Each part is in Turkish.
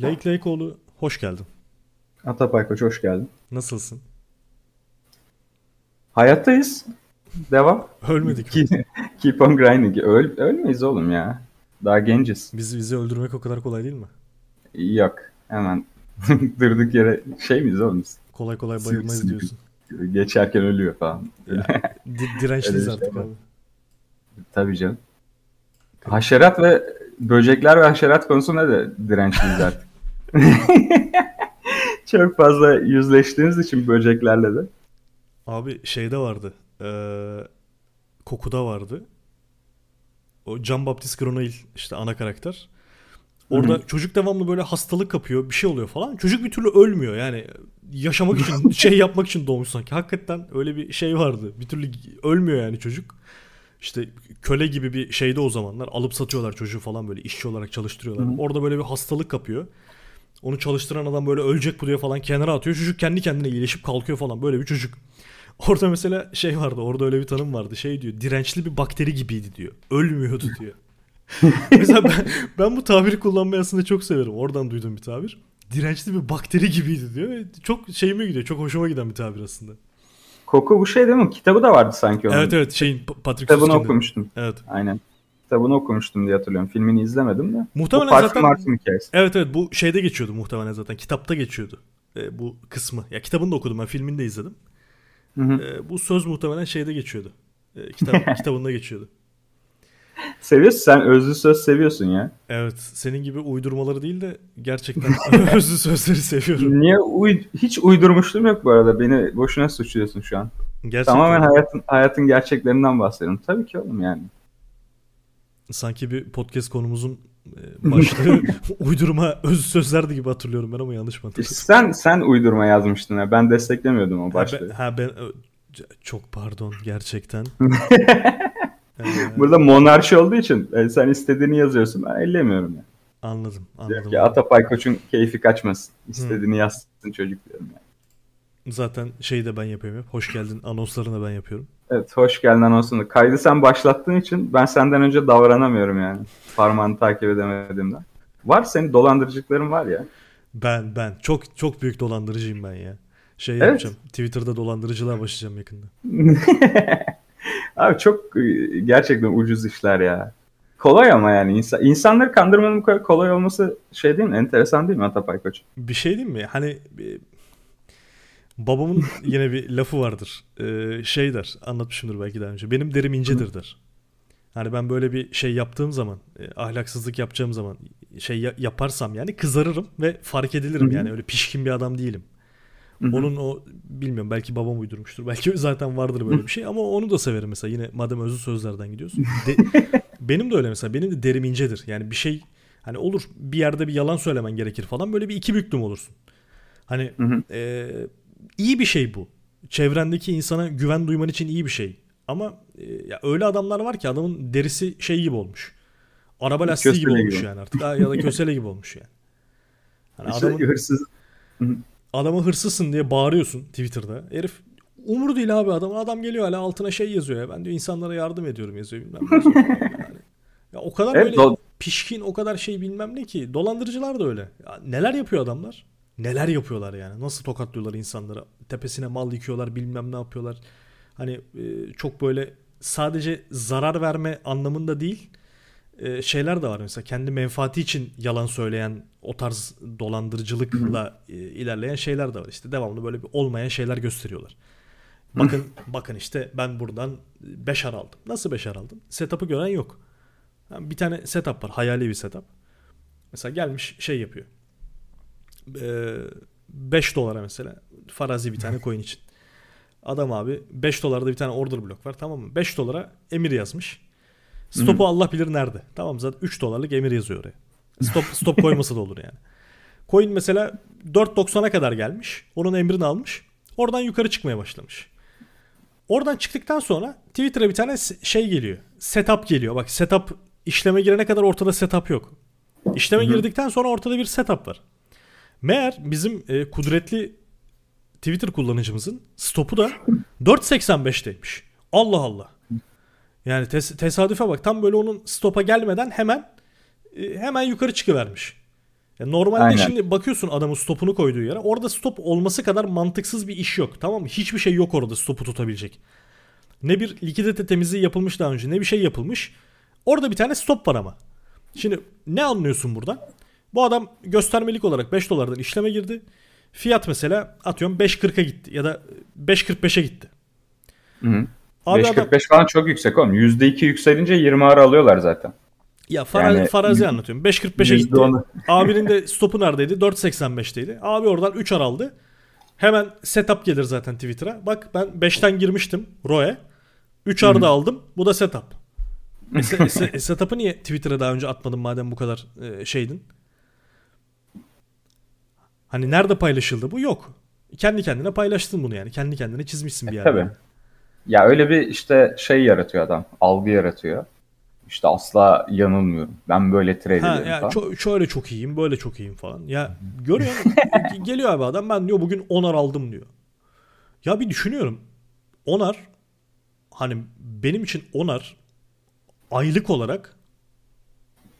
Lake Lakeoğlu hoş geldin. Atapay Koç hoş geldin. Nasılsın? Hayattayız. Devam. Ölmedik? Keep, keep on grinding. Öl, ölmeyiz oğlum ya. Daha genciz. Bizi, bizi öldürmek o kadar kolay değil mi? Yok. Hemen durduk yere şey miyiz oğlum? Kolay kolay bayılmayız Sivri- diyorsun. Geçerken ölüyor falan. Di- dirençliyiz şey artık var. abi. Tabii canım. Haşerat ve böcekler ve haşerat konusunda da dirençliyiz artık. Çok fazla yüzleştiğimiz için böceklerle de. Abi şeyde vardı. Eee Koku'da vardı. O Jean Baptiste Grenouille işte ana karakter. Orada çocuk devamlı böyle hastalık kapıyor, bir şey oluyor falan. Çocuk bir türlü ölmüyor yani. Yaşamak için, şey yapmak için doğmuş sanki. Hakikaten öyle bir şey vardı. Bir türlü ölmüyor yani çocuk. İşte köle gibi bir şeyde o zamanlar. Alıp satıyorlar çocuğu falan böyle işçi olarak çalıştırıyorlar. Orada böyle bir hastalık kapıyor. Onu çalıştıran adam böyle ölecek bu diye falan kenara atıyor. Çocuk kendi kendine iyileşip kalkıyor falan. Böyle bir çocuk. Orada mesela şey vardı. Orada öyle bir tanım vardı. Şey diyor. Dirençli bir bakteri gibiydi diyor. Ölmüyordu diyor. mesela ben, ben bu tabiri kullanmayı aslında çok severim. Oradan duyduğum bir tabir. Dirençli bir bakteri gibiydi diyor. Çok şeyime gidiyor. Çok hoşuma giden bir tabir aslında. Koku bu şey değil mi? Kitabı da vardı sanki onun. Evet evet şeyin Pa- Patrick Kitabını Süskind'in. okumuştum. Evet. Aynen. Kitabını okumuştum diye hatırlıyorum. Filmini izlemedim de. Muhtemelen bu zaten- marfüm hikayesi. Evet evet bu şeyde geçiyordu muhtemelen zaten. Kitapta geçiyordu. E, bu kısmı. Ya kitabını da okudum ben. Filmini de izledim. Hı hı. E, bu söz muhtemelen şeyde geçiyordu. E, kitap, kitabında geçiyordu. Seviyorsun sen özlü söz seviyorsun ya. Evet. Senin gibi uydurmaları değil de gerçekten özlü sözleri seviyorum. Niye uy- hiç uydurmuşluğum yok bu arada. Beni boşuna suçluyorsun şu an. Gerçekten. Tamamen hayatın hayatın gerçeklerinden bahsediyorum. Tabii ki oğlum yani. Sanki bir podcast konumuzun e, başlığı uydurma özlü sözlerdi gibi hatırlıyorum ben ama yanlış mı hatırlıyorum? Sen sen uydurma yazmıştın ya. Ben desteklemiyordum o Ha ben, başlığı. ha ben ö- c- çok pardon gerçekten. Burada monarşi olduğu için e, sen istediğini yazıyorsun. Ben ellemiyorum ya. anladım Diyorum anladım. ki Atapay Koç'un keyfi kaçmasın. İstediğini yazsın çocuk diyorum ya. Zaten şeyi de ben yapıyorum. Hoş geldin anonslarını ben yapıyorum. Evet hoş geldin anonsunu. Kaydı sen başlattığın için ben senden önce davranamıyorum yani. Parmağını takip edemediğimden. Var senin dolandırıcılıkların var ya. Ben ben çok çok büyük dolandırıcıyım ben ya. Şey Evet. yapacağım. Twitter'da dolandırıcılığa başlayacağım yakında. Abi çok e, gerçekten ucuz işler ya. Kolay ama yani insan, insanları kandırmanın bu kadar kolay olması şey değil mi? Enteresan değil mi Atapay Koç? Bir şey diyeyim mi? Hani e, babamın yine bir lafı vardır. E, şey der. Anlatmışımdır belki daha önce. Benim derim incedir der. Hani ben böyle bir şey yaptığım zaman, e, ahlaksızlık yapacağım zaman şey ya- yaparsam yani kızarırım ve fark edilirim Hı hı. yani öyle pişkin bir adam değilim. Hı hı. Onun o bilmiyorum belki babam uydurmuştur. Belki zaten vardır böyle bir şey ama onu da severim mesela yine madem özlü sözlerden gidiyorsun. De- benim de öyle mesela benim de derim incedir. Yani bir şey hani olur bir yerde bir yalan söylemen gerekir falan böyle bir iki büklüm olursun. Hani e, iyi bir şey bu. Çevrendeki insana güven duyman için iyi bir şey. Ama e, ya öyle adamlar var ki adamın derisi şey gibi olmuş. Araba lastiği gibi Köstele olmuş gibi. yani artık. Ya da kösele gibi olmuş yani. Hani İşte adamın hırsız adama hırsızsın diye bağırıyorsun Twitter'da. Herif umur değil abi adam. Adam geliyor hala altına şey yazıyor ya. Ben diyor insanlara yardım ediyorum yazıyor bilmem ne yani. Ya o kadar Evet, böyle pişkin o kadar şey bilmem ne ki. Dolandırıcılar da öyle. Ya neler yapıyor adamlar? Neler yapıyorlar yani? Nasıl tokatlıyorlar insanlara? Tepesine mal yıkıyorlar bilmem ne yapıyorlar. Hani e, çok böyle sadece zarar verme anlamında değil e, şeyler de var mesela kendi menfaati için yalan söyleyen o tarz dolandırıcılıkla e, ilerleyen şeyler de var işte devamlı böyle bir olmayan şeyler gösteriyorlar. Bakın bakın işte ben buradan 5 aldım. Nasıl 5 aldın? Setup'ı gören yok. Yani bir tane setup var. Hayali bir setup. Mesela gelmiş şey yapıyor. 5 dolara mesela farazi bir tane coin için. Adam abi 5 dolarda bir tane order block var tamam mı? 5 dolara emir yazmış. Stop'u Allah bilir nerede. Tamam zaten 3 dolarlık emir yazıyor oraya. Stop, stop koymasa da olur yani. Coin mesela 4.90'a kadar gelmiş. Onun emrini almış. Oradan yukarı çıkmaya başlamış. Oradan çıktıktan sonra Twitter'a bir tane şey geliyor. Setup geliyor. Bak setup işleme girene kadar ortada setup yok. İşleme girdikten sonra ortada bir setup var. Meğer bizim e, kudretli Twitter kullanıcımızın stopu da 4.85'teymiş. Allah Allah. Yani tes- tesadüfe bak tam böyle onun stopa gelmeden hemen hemen yukarı çıkıvermiş. Ya normalde Aynen. şimdi bakıyorsun adamın stopunu koyduğu yere. Orada stop olması kadar mantıksız bir iş yok. Tamam mı? Hiçbir şey yok orada stopu tutabilecek. Ne bir likidite temizliği yapılmış daha önce ne bir şey yapılmış. Orada bir tane stop var ama. Şimdi ne anlıyorsun buradan? Bu adam göstermelik olarak 5 dolardan işleme girdi. Fiyat mesela atıyorum 5.40'a gitti ya da 5.45'e gitti. Hı hı. Abi adam 5.45 falan çok yüksek oğlum. %2 yükselince 20 ara alıyorlar zaten. Ya fara, Yani- farazi anlatıyorum. 5.45'e gitti. %10'u. Abinin de stopu neredeydi? 4.85'teydi. Abi oradan 3 ar aldı. Hemen setup gelir zaten Twitter'a. Bak ben 5'ten girmiştim ROE. 3 ar da aldım. Bu da setup. E, se- se- e, setup'ı niye Twitter'a daha önce atmadın madem bu kadar e, şeydin? Hani nerede paylaşıldı bu? Yok. Kendi kendine paylaştın bunu yani. Kendi kendine çizmişsin bir yerde. Tabii. Ya öyle bir işte şey yaratıyor adam. Algı yaratıyor. İşte asla yanılmıyorum. Ben böyle trade Ha ediyorum ya falan. ço- şöyle çok iyiyim, böyle çok iyiyim falan. Ya görüyor? Geliyor abi adam ben diyor bugün onar aldım diyor. Ya bir düşünüyorum. Onar hani benim için onar aylık olarak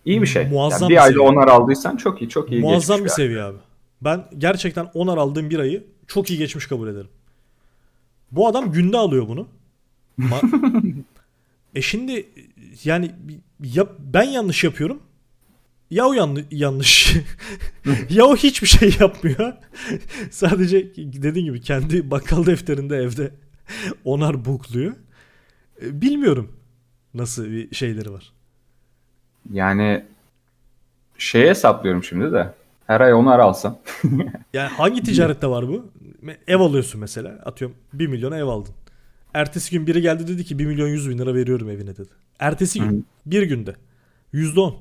İyi bir şey. Muazzam Yani bir bir ayda onar aldıysan çok iyi çok iyi muazzam bir geçmiş seviye abi. Ben gerçekten onar aldığım bir ayı çok iyi geçmiş kabul ederim. Bu adam günde alıyor bunu. Ma- e şimdi yani ya ben yanlış yapıyorum ya o yanlış, yanlış. ya o hiçbir şey yapmıyor. Sadece dediğin gibi kendi bakkal defterinde evde onar bukluyor. E, Bilmiyorum nasıl bir şeyleri var. Yani şeye hesaplıyorum şimdi de. Her ay onar alsam. Yani hangi ticarette var bu? Ev alıyorsun mesela. Atıyorum 1 milyona ev aldın. Ertesi gün biri geldi dedi ki 1 milyon 100 bin lira veriyorum evine dedi. Ertesi gün. Bir günde. %10.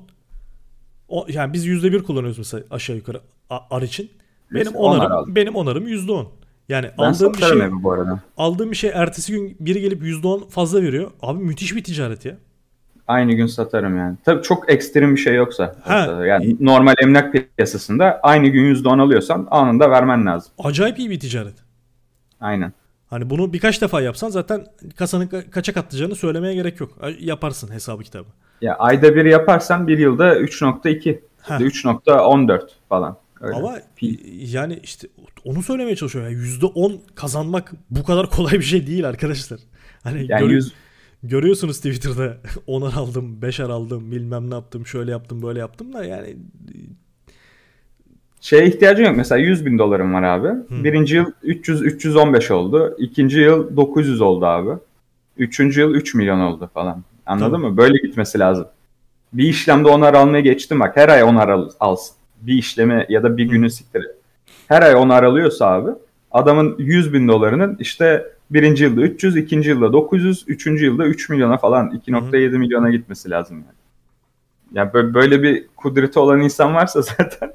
O, yani biz %1 kullanıyoruz mesela aşağı yukarı ar için. Benim Biz onar onarım, aldık. benim onarım %10. Yani Ben aldığım bir şey evi bu arada. aldığım bir şey ertesi gün biri gelip %10 fazla veriyor. Abi müthiş bir ticaret ya. Aynı gün satarım yani. Tabii çok ekstrem bir şey yoksa. Ha. Yani normal emlak piyasasında aynı gün %10 alıyorsan anında vermen lazım. Acayip iyi bir ticaret. Aynen. Hani bunu birkaç defa yapsan zaten kasanın ka- kaça katlayacağını söylemeye gerek yok. Yaparsın hesabı kitabı. Ya ayda bir yaparsan bir yılda 3.2, Ha. 3.14 falan. Öyle. Ama yani işte onu söylemeye çalışıyorum. Yani %10 kazanmak bu kadar kolay bir şey değil arkadaşlar. Hani Yani gör- 100 görüyorsunuz Twitter'da 10'ar aldım, 5'er aldım, bilmem ne yaptım, şöyle yaptım, böyle yaptım da yani şeye ihtiyacın yok. Mesela 100 bin dolarım var abi. Birinci yıl 300 315 oldu. İkinci yıl 900 oldu abi. Üçüncü yıl 3 milyon oldu falan. Anladın Tabii. mı? Böyle gitmesi lazım. Bir işlemde onar almaya geçtim bak. Her ay onar al, alsın. Bir işlemi ya da bir günü siktir. Her ay onar alıyorsa abi adamın 100 bin dolarının işte birinci yılda 300, ikinci yılda 900, üçüncü yılda 3 milyona falan 2.7 milyona gitmesi lazım yani. Ya bö- böyle bir kudreti olan insan varsa zaten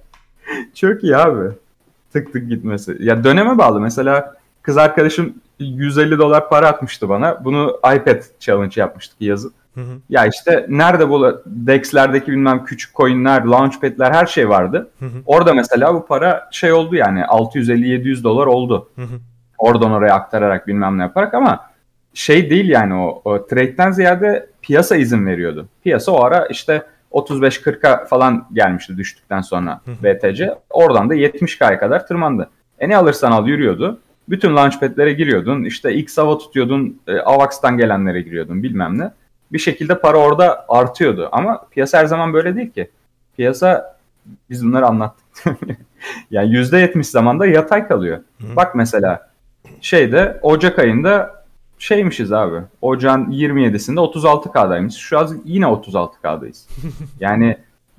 çok iyi abi. Tık tık gitmesi. Ya döneme bağlı. Mesela kız arkadaşım 150 dolar para atmıştı bana. Bunu iPad challenge yapmıştık yazın. Hı hı. Ya işte nerede bu DEX'lerdeki bilmem küçük coinler, launchpad'ler her şey vardı. Hı hı. Orada mesela bu para şey oldu yani 650-700 dolar oldu. Hı hı. Oradan oraya aktararak bilmem ne yaparak ama şey değil yani o, o trade'den ziyade piyasa izin veriyordu. Piyasa o ara işte 35-40'a falan gelmişti düştükten sonra BTC. Oradan da 70K'ya kadar tırmandı. E ne alırsan al yürüyordu. Bütün launchpad'lere giriyordun. İşte X hava tutuyordun. E, Avax'tan gelenlere giriyordun bilmem ne. Bir şekilde para orada artıyordu. Ama piyasa her zaman böyle değil ki. Piyasa biz bunları anlattık. yani %70 zamanda yatay kalıyor. Bak mesela şeyde Ocak ayında şeymişiz abi. Ocağın 27'sinde 36K'daymış. Şu an yine 36K'dayız. yani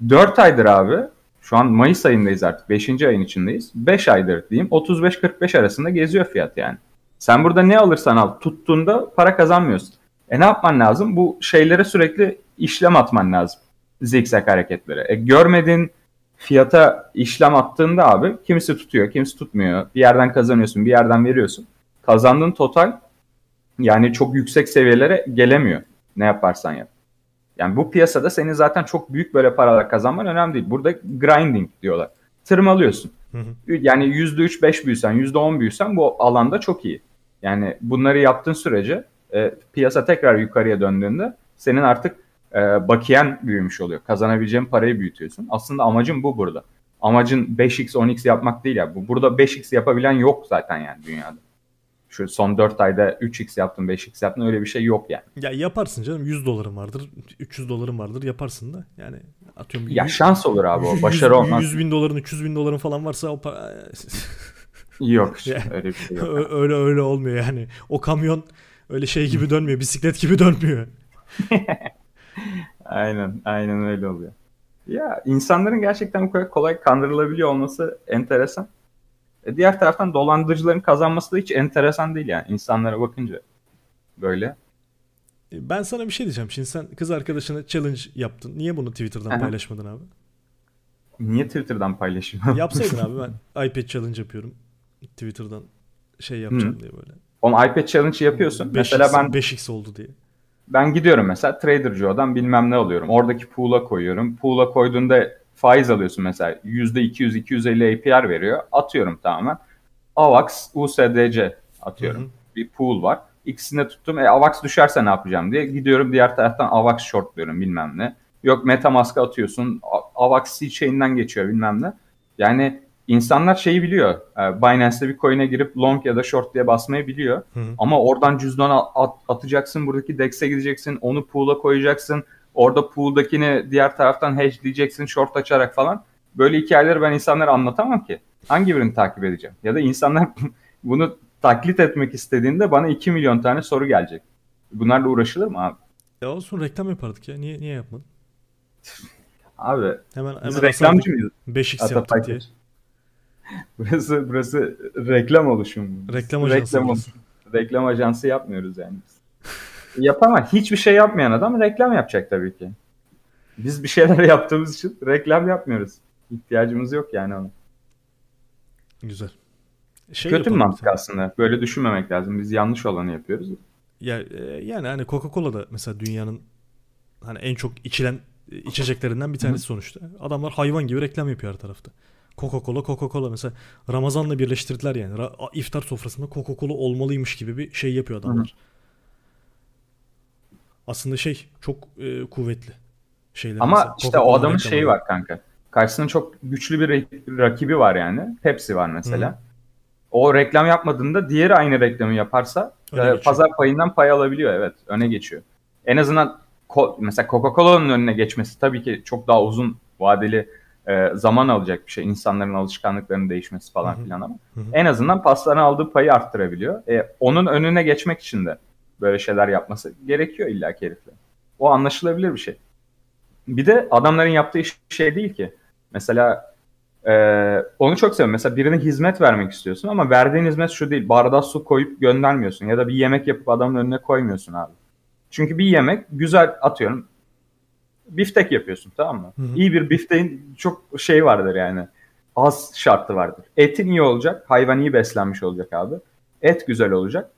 4 aydır abi. Şu an Mayıs ayındayız artık. 5. ayın içindeyiz. 5 aydır diyeyim. 35-45 arasında geziyor fiyat yani. Sen burada ne alırsan al tuttuğunda para kazanmıyorsun. E ne yapman lazım? Bu şeylere sürekli işlem atman lazım. Zikzak hareketlere. E görmediğin fiyata işlem attığında abi kimisi tutuyor, kimisi tutmuyor. Bir yerden kazanıyorsun, bir yerden veriyorsun. Kazandığın total yani çok yüksek seviyelere gelemiyor. Ne yaparsan yap. Yani bu piyasada senin zaten çok büyük böyle paralar kazanman önemli değil. Burada grinding diyorlar. Tırmalıyorsun. Hı hı. Yani %3-5 büyüsen, %10 büyüsen bu alanda çok iyi. Yani bunları yaptığın sürece e, piyasa tekrar yukarıya döndüğünde senin artık e, bakiyen büyümüş oluyor. Kazanabileceğin parayı büyütüyorsun. Aslında amacım bu burada. amacın 5x 10x yapmak değil ya. Bu burada 5x yapabilen yok zaten yani dünyada. Şu son 4 ayda 3x yaptım 5x yaptım öyle bir şey yok yani. Ya yaparsın canım 100 doların vardır 300 doların vardır yaparsın da yani atıyorum. Ya 100, şans olur abi o 100, başarı olmaz. 100 bin doların 300 bin doların falan varsa o para... yok öyle bir şey yok. öyle öyle olmuyor yani. O kamyon öyle şey gibi dönmüyor bisiklet gibi dönmüyor. Aynen, aynen öyle oluyor. Ya insanların gerçekten bu kadar kolay kandırılabiliyor olması enteresan. E, diğer taraftan dolandırıcıların kazanması da hiç enteresan değil yani insanlara bakınca. Böyle. Ben sana bir şey diyeceğim. Şimdi sen kız arkadaşına challenge yaptın. Niye bunu Twitter'dan Aha. paylaşmadın abi? Niye Twitter'dan paylaşayım? Yapsaydın abi ben iPad challenge yapıyorum. Twitter'dan şey yapacağım Hı. diye böyle. On iPad challenge yapıyorsun. 5x, Mesela ben 5x oldu diye. ben gidiyorum mesela Trader Joe'dan bilmem ne alıyorum. Oradaki pool'a koyuyorum. Pool'a koyduğunda faiz alıyorsun mesela. %200-250 APR veriyor. Atıyorum tamamen. AVAX, USDC atıyorum. Hı hı. Bir pool var. İkisini de tuttum. E AVAX düşerse ne yapacağım diye. Gidiyorum diğer taraftan AVAX shortluyorum bilmem ne. Yok Metamask'a atıyorsun. AVAX C-Chain'den geçiyor bilmem ne. Yani insanlar şeyi biliyor. E, Binance'de bir coin'e girip long ya da short diye basmayı biliyor. Hı hı. Ama oradan cüzdana at, atacaksın. Buradaki DEX'e gideceksin. Onu pool'a koyacaksın. Orada pool'dakini diğer taraftan hedgeleyeceksin short açarak falan. Böyle hikayeleri ben insanlara anlatamam ki. Hangi birini takip edeceğim? Ya da insanlar bunu taklit etmek istediğinde bana 2 milyon tane soru gelecek. Bunlarla uğraşılır mı abi? Ya olsun reklam yapardık ya. Niye niye yapmadın? Abi Hemen biz hemen reklamcı mıyız? 5x yaptık diye. Burası, burası reklam oluşumu. Reklam ajansı Reklam, reklam ajansı yapmıyoruz yani biz. Yapamaz. Hiçbir şey yapmayan adam reklam yapacak tabii ki. Biz bir şeyler yaptığımız için reklam yapmıyoruz. İhtiyacımız yok yani ona. Güzel. Şey Kötü bir mantık tane. aslında. Böyle düşünmemek lazım. Biz yanlış olanı yapıyoruz. Ya e, yani hani Coca-Cola da mesela dünyanın hani en çok içilen e, içeceklerinden bir tanesi sonuçta. Adamlar hayvan gibi reklam yapıyor her tarafta. Coca-Cola, Coca-Cola mesela Ramazan'la birleştirdiler yani. İftar sofrasında Coca-Cola olmalıymış gibi bir şey yapıyor adamlar. Aslında şey çok e, kuvvetli şeyler. Ama mesela. işte o adamın şeyi var kanka. Karşısında çok güçlü bir ra- rakibi var yani. Pepsi var mesela. O reklam yapmadığında diğeri aynı reklamı yaparsa Öne e, pazar payından pay alabiliyor evet. Öne geçiyor. En azından ko- mesela Coca-Cola'nın önüne geçmesi tabii ki çok daha uzun vadeli e, zaman alacak bir şey. İnsanların alışkanlıklarının değişmesi falan Hı hı. filan ama Hı hı. en azından pastanın aldığı payı arttırabiliyor. E, onun önüne geçmek için de böyle şeyler yapması gerekiyor illa ki herifle. O anlaşılabilir bir şey. Bir de adamların yaptığı iş şey değil ki. Mesela e, onu çok seviyorum. Mesela birine hizmet vermek istiyorsun ama verdiğin hizmet şu değil. Bardağa su koyup göndermiyorsun ya da bir yemek yapıp adamın önüne koymuyorsun abi. Çünkü bir yemek güzel atıyorum. Biftek yapıyorsun tamam mı? Hı hı. İyi bir bifteğin çok şey vardır yani. Az şartı vardır. Etin iyi olacak. Hayvan iyi beslenmiş olacak abi. Et güzel olacak.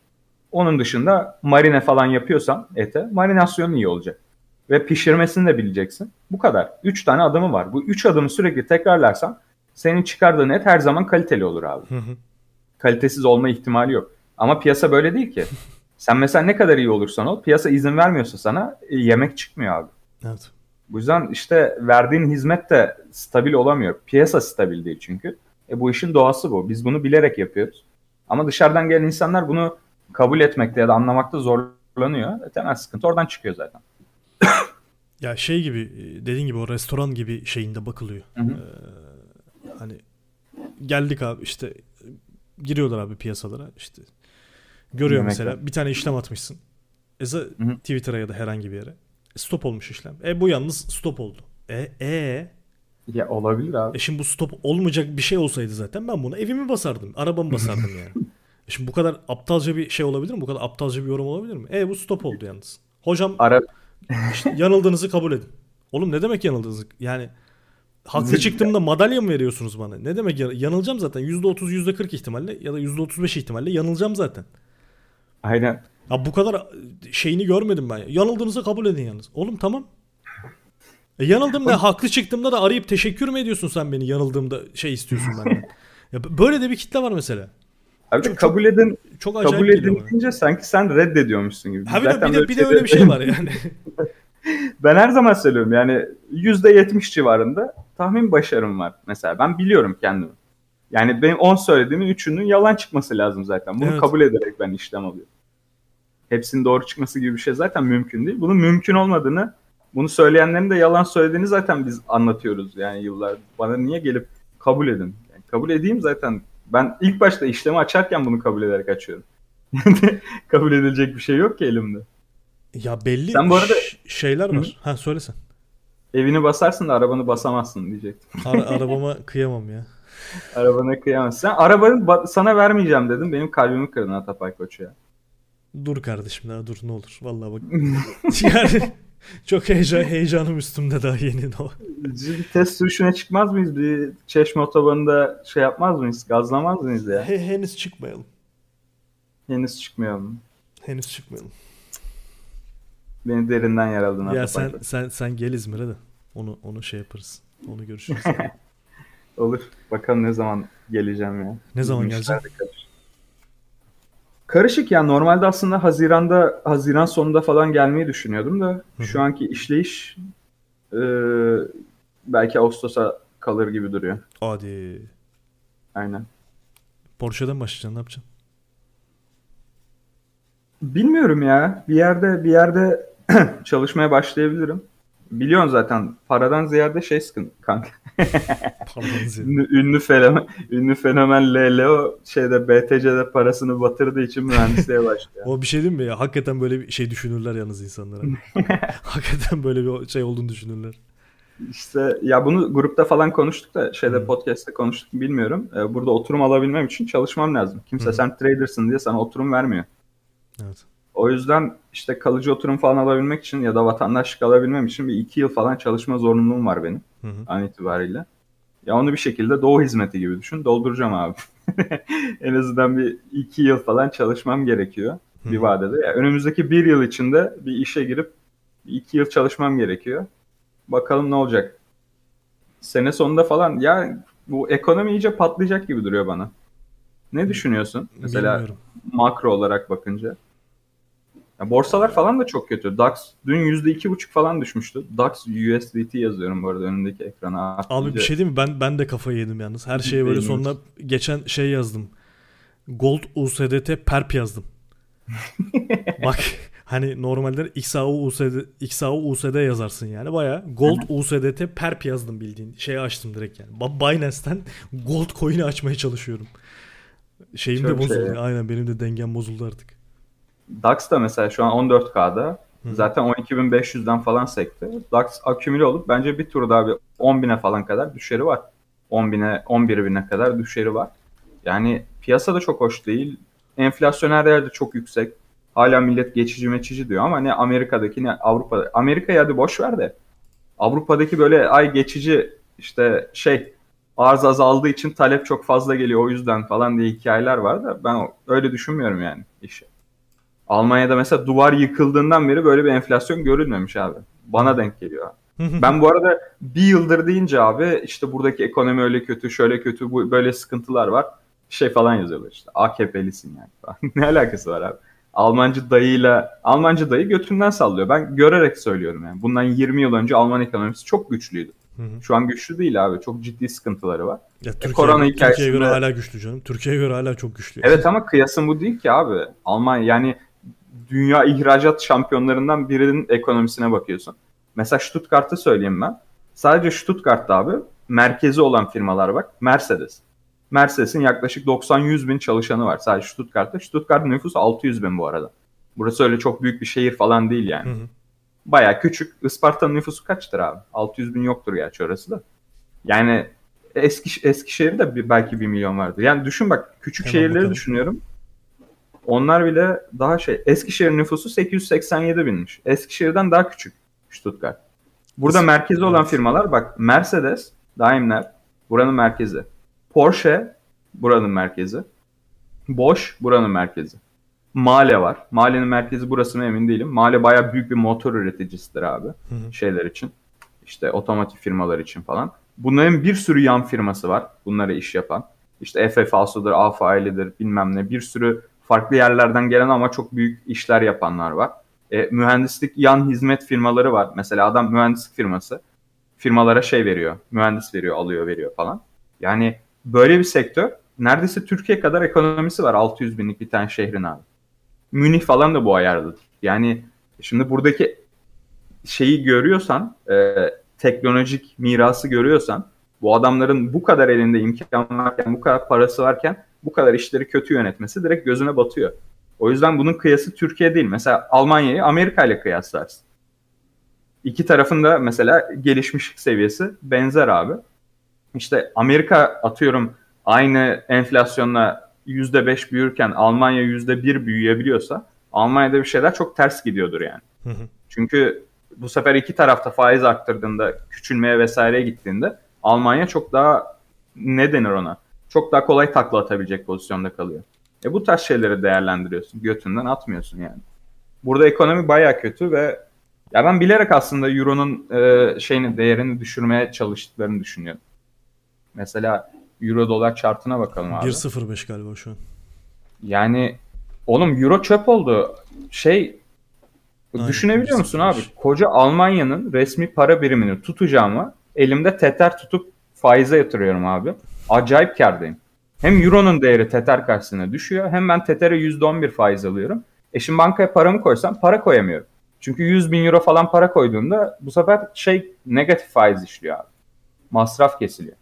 Onun dışında marine falan yapıyorsan ete marinasyonun iyi olacak. Ve pişirmesini de bileceksin. Bu kadar. Üç tane adımı var. Bu üç adımı sürekli tekrarlarsan senin çıkardığın et her zaman kaliteli olur abi. Kalitesiz olma ihtimali yok. Ama piyasa böyle değil ki. Sen mesela ne kadar iyi olursan ol piyasa izin vermiyorsa sana e, yemek çıkmıyor abi. Evet. Bu yüzden işte verdiğin hizmet de stabil olamıyor. Piyasa stabil değil çünkü. E bu işin doğası bu. Biz bunu bilerek yapıyoruz. Ama dışarıdan gelen insanlar bunu kabul etmekte ya da anlamakta zorlanıyor. E temel sıkıntı oradan çıkıyor zaten. Ya şey gibi e, dediğin gibi o restoran gibi şeyinde bakılıyor. Hı hı. Ee, hani geldik abi işte giriyorlar abi piyasalara işte görüyor Yemekler. mesela bir tane işlem atmışsın. E. Twitter'a ya da herhangi bir yere. E, Stop olmuş işlem. E bu yalnız stop oldu. E e Ya olabilir abi. e şimdi bu stop olmayacak bir şey olsaydı zaten ben bunu evimi basardım. Arabamı basardım yani. E şimdi bu kadar aptalca bir şey olabilir mi? Bu kadar aptalca bir yorum olabilir mi? E bu stop oldu yalnız. Hocam Ara işte yanıldığınızı kabul edin. Oğlum ne demek yanıldığınızı? Yani haklı çıktığımda madalya mı veriyorsunuz bana? Ne demek yan- yanılacağım zaten. %30 %40 ihtimalle ya da %35 ihtimalle yanılacağım zaten. aynen. Ya bu kadar şeyini görmedim ben. ya. Yanıldığınızı kabul edin yalnız. Oğlum tamam. E yanıldım da haklı çıktığımda da arayıp teşekkür mü ediyorsun sen beni yanıldığımda şey istiyorsun benden. ya böyle de bir kitle var mesela. Abi Çok- kabul edin Çok acayip kabul edin deyince sanki sen reddediyormuşsun gibi. De, zaten bir de, bir de öyle bir şey var yani. ben her zaman söylüyorum yani %70 civarında tahmin başarım var mesela. Ben biliyorum kendimi. Yani benim 10 söylediğimin 3'ünün yalan çıkması lazım zaten. Bunu Evet. kabul ederek ben işlem alıyorum. Hepsinin doğru çıkması gibi bir şey zaten mümkün değil. Bunun mümkün olmadığını, bunu söyleyenlerin de yalan söylediğini zaten biz anlatıyoruz yani yıllar. Bana niye gelip kabul edin? Yani kabul edeyim zaten. Ben ilk başta işlemi açarken bunu kabul ederek açıyorum. kabul edilecek bir şey yok ki elimde. Ya belli Sen bu arada- şeyler var. Ha söylesen. Evini basarsın da arabanı basamazsın diyecektim. Ara- arabama kıyamam ya. Arabana kıyamazsın. Sen arabanı ba- sana vermeyeceğim dedim. Benim kalbimi kırdın Atapay Koç ya. Dur kardeşim daha dur ne olur. Vallahi bak. yani çok heyecan, heyecanım üstümde daha yeni. o. Bir test sürüşüne çıkmaz mıyız? Bir çeşme otobanında şey yapmaz mıyız? Gazlamaz mıyız ya? He- henüz çıkmayalım. Henüz çıkmayalım. Henüz çıkmayalım. Beni derinden yaraladın Ya sen Koç. sen sen gel İzmir'e de onu onu şey yaparız. Onu görüşürüz. Olur. Bakalım ne zaman geleceğim ya. Ne zaman de Karışık. Karışık ya. Normalde aslında Haziran'da, Haziran sonunda falan gelmeyi düşünüyordum da hı. şu anki işleyiş e, belki Ağustos'a kalır gibi duruyor. Hadi. Aynen. Porsche'den başlayacaksın ne yapacaksın? Bilmiyorum ya. Bir yerde bir yerde çalışmaya başlayabilirim. Biliyorsun zaten paradan ziyade şey sıkıntı kanka. Ünlü, ünlü fenomen, ünlü fenomen Leo şeyde BTC'de parasını batırdığı için mühendisliğe başlıyor. O bir şey değil mi ya? Hakikaten böyle bir şey düşünürler yalnız insanlara. Hakikaten böyle bir şey olduğunu düşünürler. İşte ya bunu grupta falan konuştuk da şeyde Hı. podcast'te konuştuk bilmiyorum. Ee, Burada oturum alabilmem için çalışmam lazım. Kimse Hı. sen trader'sın diye sana oturum vermiyor. Evet. O yüzden işte kalıcı oturum falan alabilmek için ya da vatandaşlık alabilmem için bir iki yıl falan çalışma zorunluluğum var benim Hı hı. an itibariyle. Ya onu bir şekilde doğu hizmeti gibi düşün. Dolduracağım abi. en azından bir iki yıl falan çalışmam gerekiyor bir Hı. vadede. Ya önümüzdeki bir yıl içinde bir işe girip bir iki yıl çalışmam gerekiyor. Bakalım ne olacak. Sene sonunda falan ya bu ekonomi iyice patlayacak gibi duruyor bana. Ne düşünüyorsun? Mesela Bilmiyorum. makro olarak bakınca. Ya borsalar falan da çok kötü. DAX dün %2,5 falan düşmüştü. DAX USDT yazıyorum bu arada önündeki ekrana. Abi bir şey değil mi? Ben ben de kafayı yedim yalnız. Her şeye böyle sonuna geçen şey yazdım. Gold USDT perp yazdım. Bak hani normalde XAU USD XAU USD yazarsın yani. Baya Gold USDT perp yazdım bildiğin. Şeyi açtım direkt yani. Binance'ten Gold coin'i açmaya çalışıyorum. Şeyim de Çok şey bozuldu. ya. Aynen benim de dengem bozuldu artık. DAX da mesela şu an 14K'da. Hı. Zaten 12.500'den falan sekti. DAX akümüle olup bence bir tur daha bir 10.000'e falan kadar düşeri var. 10.000'e 11.000'e kadar düşeri var. Yani piyasa da çok hoş değil. Enflasyon her yerde çok yüksek. Hala millet geçici meçici diyor ama ne Amerika'daki ne Avrupa'da. Amerika'yı hadi boş ver de. Avrupa'daki böyle ay geçici işte şey arz azaldığı için talep çok fazla geliyor o yüzden falan diye hikayeler var da ben öyle düşünmüyorum yani işi. Almanya'da mesela duvar yıkıldığından beri böyle bir enflasyon görülmemiş abi. Bana denk geliyor. Ben bu arada bir yıldır deyince abi işte buradaki ekonomi öyle kötü, şöyle kötü, bu böyle sıkıntılar var. Şey falan yazıyorlar işte. AKP'lisin yani falan. ne alakası var abi? Almancı dayıyla Almancı dayı götünden sallıyor. Ben görerek söylüyorum yani. Bundan 20 yıl önce Alman ekonomisi çok güçlüydü. Şu an güçlü değil abi. Çok ciddi sıkıntıları var. Ya Türkiye, korona Türkiye'ye göre hikayesinde- hala güçlü canım. Türkiye'ye göre hala çok güçlü. Evet ama kıyasın bu değil ki abi. Almanya yani dünya ihracat şampiyonlarından birinin ekonomisine bakıyorsun. Mesela Stuttgart'ı söyleyeyim ben. Sadece Stuttgart'ta abi merkezi olan firmalar bak. Mercedes. Mercedes'in yaklaşık 90-100 bin çalışanı var sadece Stuttgart'ta. Stuttgart'ın nüfusu 600 bin bu arada. Burası öyle çok büyük bir şehir falan değil yani. Hı hı. Baya küçük. Isparta'nın nüfusu kaçtır abi? 600 bin yoktur gerçi orası da. Yani Eski, Eskişehir'de bir, belki 1 milyon vardır. Yani düşün bak küçük Hemen şehirleri bakalım. düşünüyorum. Onlar bile daha şey. Eskişehir nüfusu 887 binmiş. Eskişehir'den daha küçük Stuttgart. Burada Nasıl? merkezi olan firmalar bak Mercedes, Daimler buranın merkezi. Porsche buranın merkezi. Bosch buranın merkezi. Male var. Male'nin merkezi burası mı emin değilim. Male bayağı büyük bir motor üreticisidir abi Hı hı. şeyler için. İşte otomotiv firmalar için falan. Bunların bir sürü yan firması var. Bunlara iş yapan. İşte FFA'sıdır, AFA'lidir bilmem ne. Bir sürü farklı yerlerden gelen ama çok büyük işler yapanlar var. E, mühendislik yan hizmet firmaları var. Mesela adam mühendislik firması. Firmalara şey veriyor. Mühendis veriyor, alıyor, veriyor falan. Yani böyle bir sektör neredeyse Türkiye kadar ekonomisi var 600 binlik bir tane şehrin abi. Münih falan da bu ayarda. Yani şimdi buradaki şeyi görüyorsan, e, teknolojik mirası görüyorsan, bu adamların bu kadar elinde imkan varken, bu kadar parası varken bu kadar işleri kötü yönetmesi direkt gözüne batıyor. O yüzden bunun kıyası Türkiye değil. Mesela Almanya'yı Amerika ile kıyaslarsın. İki tarafın da mesela gelişmişlik seviyesi benzer abi. İşte Amerika atıyorum aynı enflasyonla %5 büyürken Almanya %1 büyüyebiliyorsa Almanya'da bir şeyler çok ters gidiyordur yani. Çünkü bu sefer iki tarafta faiz arttırdığında küçülmeye vesaire gittiğinde Almanya çok daha ne denir ona? Çok daha kolay takla atabilecek pozisyonda kalıyor. E bu tarz şeyleri değerlendiriyorsun. Götünden atmıyorsun yani. Burada ekonomi baya kötü ve ya ben bilerek aslında Euro'nun e, şeyini değerini düşürmeye çalıştıklarını düşünüyorum. Mesela Euro dolar chartına bakalım abi. 1.05 galiba şu an. Yani oğlum Euro çöp oldu. Şey Aynen, düşünebiliyor musun abi? Koca Almanya'nın resmi para birimini tutacağımı elimde teter tutup faize yatırıyorum abi. Acayip kardayım. Hem Euro'nun değeri Tether karşısına düşüyor hem ben Tether'e %11 faiz alıyorum. E şimdi bankaya paramı koysam para koyamıyorum. Çünkü 100 bin euro falan para koyduğunda bu sefer şey negatif faiz işliyor abi. Masraf kesiliyor.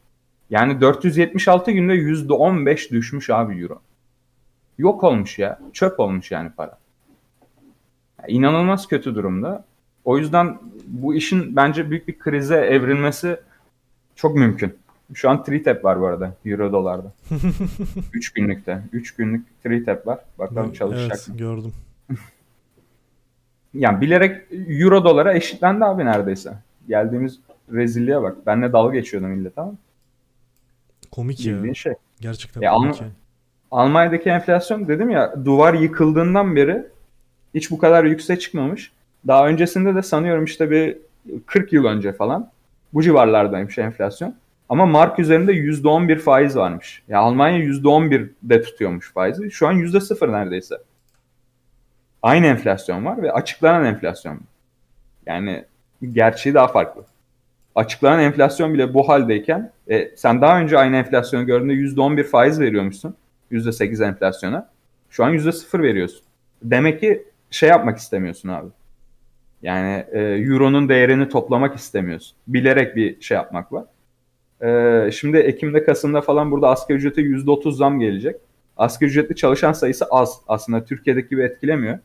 Yani 476 günde %15 düşmüş abi euro. Yok olmuş ya. Çöp olmuş yani para. Yani inanılmaz kötü durumda. O yüzden bu işin bence büyük bir krize evrilmesi çok mümkün. Şu an 3 var bu arada Euro dolarda. 3 günlükte. 3 günlük 3 var. Bakalım çalışacak evet, mı? gördüm. yani bilerek Euro dolara eşitlendi abi neredeyse. Geldiğimiz rezilliğe bak. Benle dalga geçiyordu millet tamam Komik Bildiğin ya. şey. Gerçekten ya komik Alm- ya. Almanya'daki enflasyon dedim ya duvar yıkıldığından beri hiç bu kadar yükseğe çıkmamış. Daha öncesinde de sanıyorum işte bir 40 yıl önce falan bu civarlardaymış enflasyon. Ama mark üzerinde %11 faiz varmış. Ya Almanya %11'de tutuyormuş faizi. Şu an %0 neredeyse. Aynı enflasyon var ve açıklanan enflasyon. Yani gerçeği daha farklı. Açıklanan enflasyon bile bu haldeyken e, sen daha önce aynı enflasyonu gördüğünde %11 faiz veriyormuşsun. %8 enflasyona. Şu an %0 veriyorsun. Demek ki şey yapmak istemiyorsun abi. Yani e, euronun değerini toplamak istemiyorsun. Bilerek bir şey yapmak var. E, şimdi Ekim'de Kasım'da falan burada asgari ücrete %30 zam gelecek. Asgari ücretli çalışan sayısı az. Aslında Türkiye'deki gibi etkilemiyor.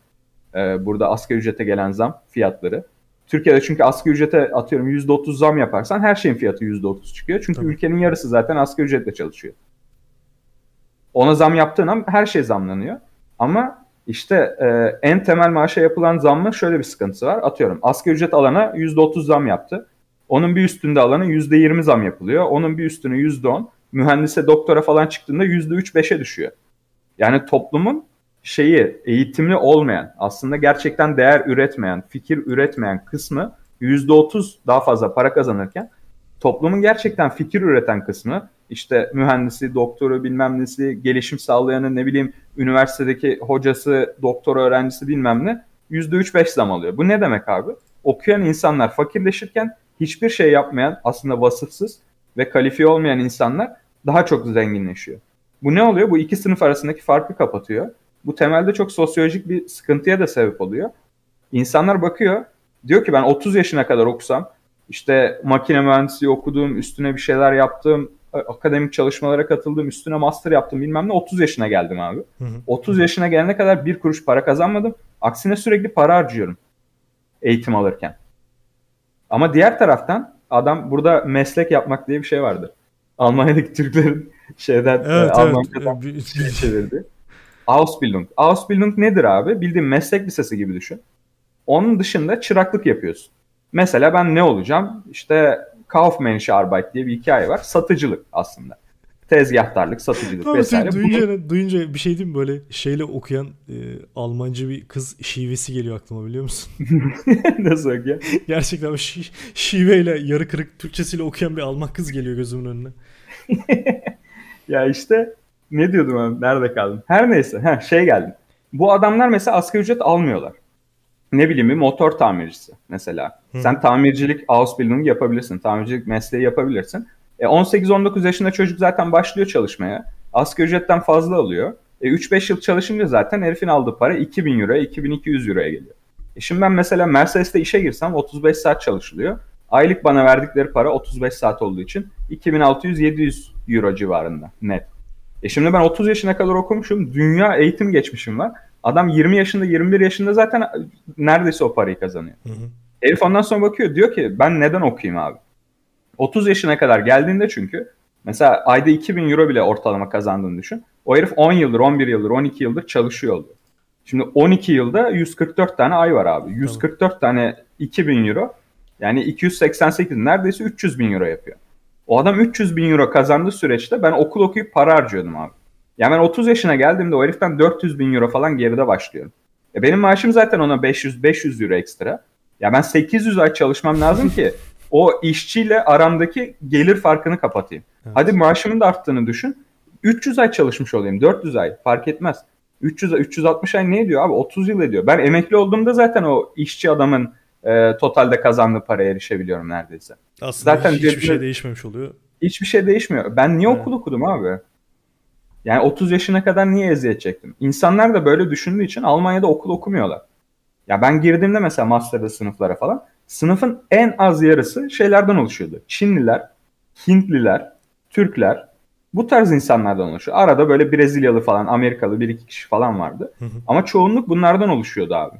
E, burada asgari ücrete gelen zam fiyatları. Türkiye'de çünkü asgari ücrete atıyorum %30 zam yaparsan her şeyin fiyatı %30 çıkıyor. Çünkü Tabii. ülkenin yarısı zaten asgari ücretle çalışıyor. Ona zam yaptığın an her şey zamlanıyor. Ama işte e, en temel maaşa yapılan zammın şöyle bir sıkıntısı var. Atıyorum asgari ücret alana %30 zam yaptı. Onun bir üstünde alana %20 zam yapılıyor. Onun bir üstüne %10. Mühendise doktora falan çıktığında %3-5'e düşüyor. Yani toplumun şeyi eğitimli olmayan, aslında gerçekten değer üretmeyen, fikir üretmeyen kısmı %30 daha fazla para kazanırken toplumun gerçekten fikir üreten kısmı işte mühendisi, doktoru bilmem nesi, gelişim sağlayanı ne bileyim üniversitedeki hocası, doktor öğrencisi bilmem ne %3-5 zam alıyor. Bu ne demek abi? Okuyan insanlar fakirleşirken hiçbir şey yapmayan aslında vasıfsız ve kalifiye olmayan insanlar daha çok zenginleşiyor. Bu ne oluyor? Bu iki sınıf arasındaki farkı kapatıyor. Bu temelde çok sosyolojik bir sıkıntıya da sebep oluyor. İnsanlar bakıyor, diyor ki ben 30 yaşına kadar okusam, işte makine mühendisliği okuduğum, üstüne bir şeyler yaptığım, akademik çalışmalara katıldım, üstüne master yaptım bilmem ne 30 yaşına geldim abi. Hı hı. 30 yaşına gelene kadar bir kuruş para kazanmadım. Aksine sürekli para harcıyorum eğitim alırken. Ama diğer taraftan adam burada meslek yapmak diye bir şey vardı. Almanya'daki Türklerin şeyden evet, e, evet. Almanya'dan bir şey çevirdi. Ausbildung. Ausbildung nedir abi? Bildiğin meslek lisesi gibi düşün. Onun dışında çıraklık yapıyorsun. Mesela ben ne olacağım? İşte Kaufmännische Arbeit diye bir hikaye var. Satıcılık aslında. Tezgahtarlık, satıcılık Abi vesaire. Duyunca, Bunu... duyunca bir şey diyeyim böyle şeyle okuyan e, Almanca bir kız şivesi geliyor aklıma biliyor musun? Nasıl okuyor? Gerçekten şi, şiveyle yarı kırık Türkçesiyle okuyan bir Alman kız geliyor gözümün önüne. ya işte ne diyordum ben? Nerede kaldım? Her neyse. Heh, şey geldi. Bu adamlar mesela asgari ücret almıyorlar. ne bileyim bir motor tamircisi mesela. Hı. Sen tamircilik Ausbildung yapabilirsin. Tamircilik mesleği yapabilirsin. E 18-19 yaşında çocuk zaten başlıyor çalışmaya. Asgari ücretten fazla alıyor. E 3-5 yıl çalışınca zaten herifin aldığı para 2000 euroya, 2200 euroya geliyor. E şimdi ben mesela Mercedes'te işe girsem 35 saat çalışılıyor. Aylık bana verdikleri para 35 saat olduğu için 2600-700 euro civarında net. E şimdi ben 30 yaşına kadar okumuşum. Dünya eğitim geçmişim var. Adam 20 yaşında 21 yaşında zaten neredeyse o parayı kazanıyor. Hı hı. Herif ondan sonra bakıyor diyor ki ben neden okuyayım abi? 30 yaşına kadar geldiğinde çünkü mesela ayda 2000 euro bile ortalama kazandığını düşün. O herif 10 yıldır, 11 yıldır, 12 yıldır çalışıyor oluyor. Şimdi 12 yılda 144 tane ay var abi. 144 tamam. tane 2000 euro yani 288 neredeyse 300 bin euro yapıyor. O adam 300 bin euro kazandığı süreçte ben okul okuyup para harcıyordum abi. Yani ben 30 yaşına geldiğimde o heriften 400 bin euro falan geride başlıyorum. E benim maaşım zaten ona 500-500 euro ekstra. Ya ben 800 ay çalışmam lazım ki o işçiyle aramdaki gelir farkını kapatayım. Evet. Hadi maaşımın da arttığını düşün. 300 ay çalışmış olayım, 400 ay fark etmez. 300 360 ay ne ediyor abi? 30 yıl ediyor. Ben emekli olduğumda zaten o işçi adamın e, totalde kazandığı paraya erişebiliyorum neredeyse. Aslında zaten hiç, hiçbir şey değişmemiş oluyor. Hiçbir şey değişmiyor. Ben niye evet. okul okudum abi? Yani 30 yaşına kadar niye eziyet çektim? İnsanlar da böyle düşündüğü için Almanya'da okul okumuyorlar. Ya ben girdiğimde mesela master'da sınıflara falan sınıfın en az yarısı şeylerden oluşuyordu. Çinliler, Hintliler, Türkler bu tarz insanlardan oluşuyor. Arada böyle Brezilyalı falan, Amerikalı bir iki kişi falan vardı. Hı hı. Ama çoğunluk bunlardan oluşuyordu abi.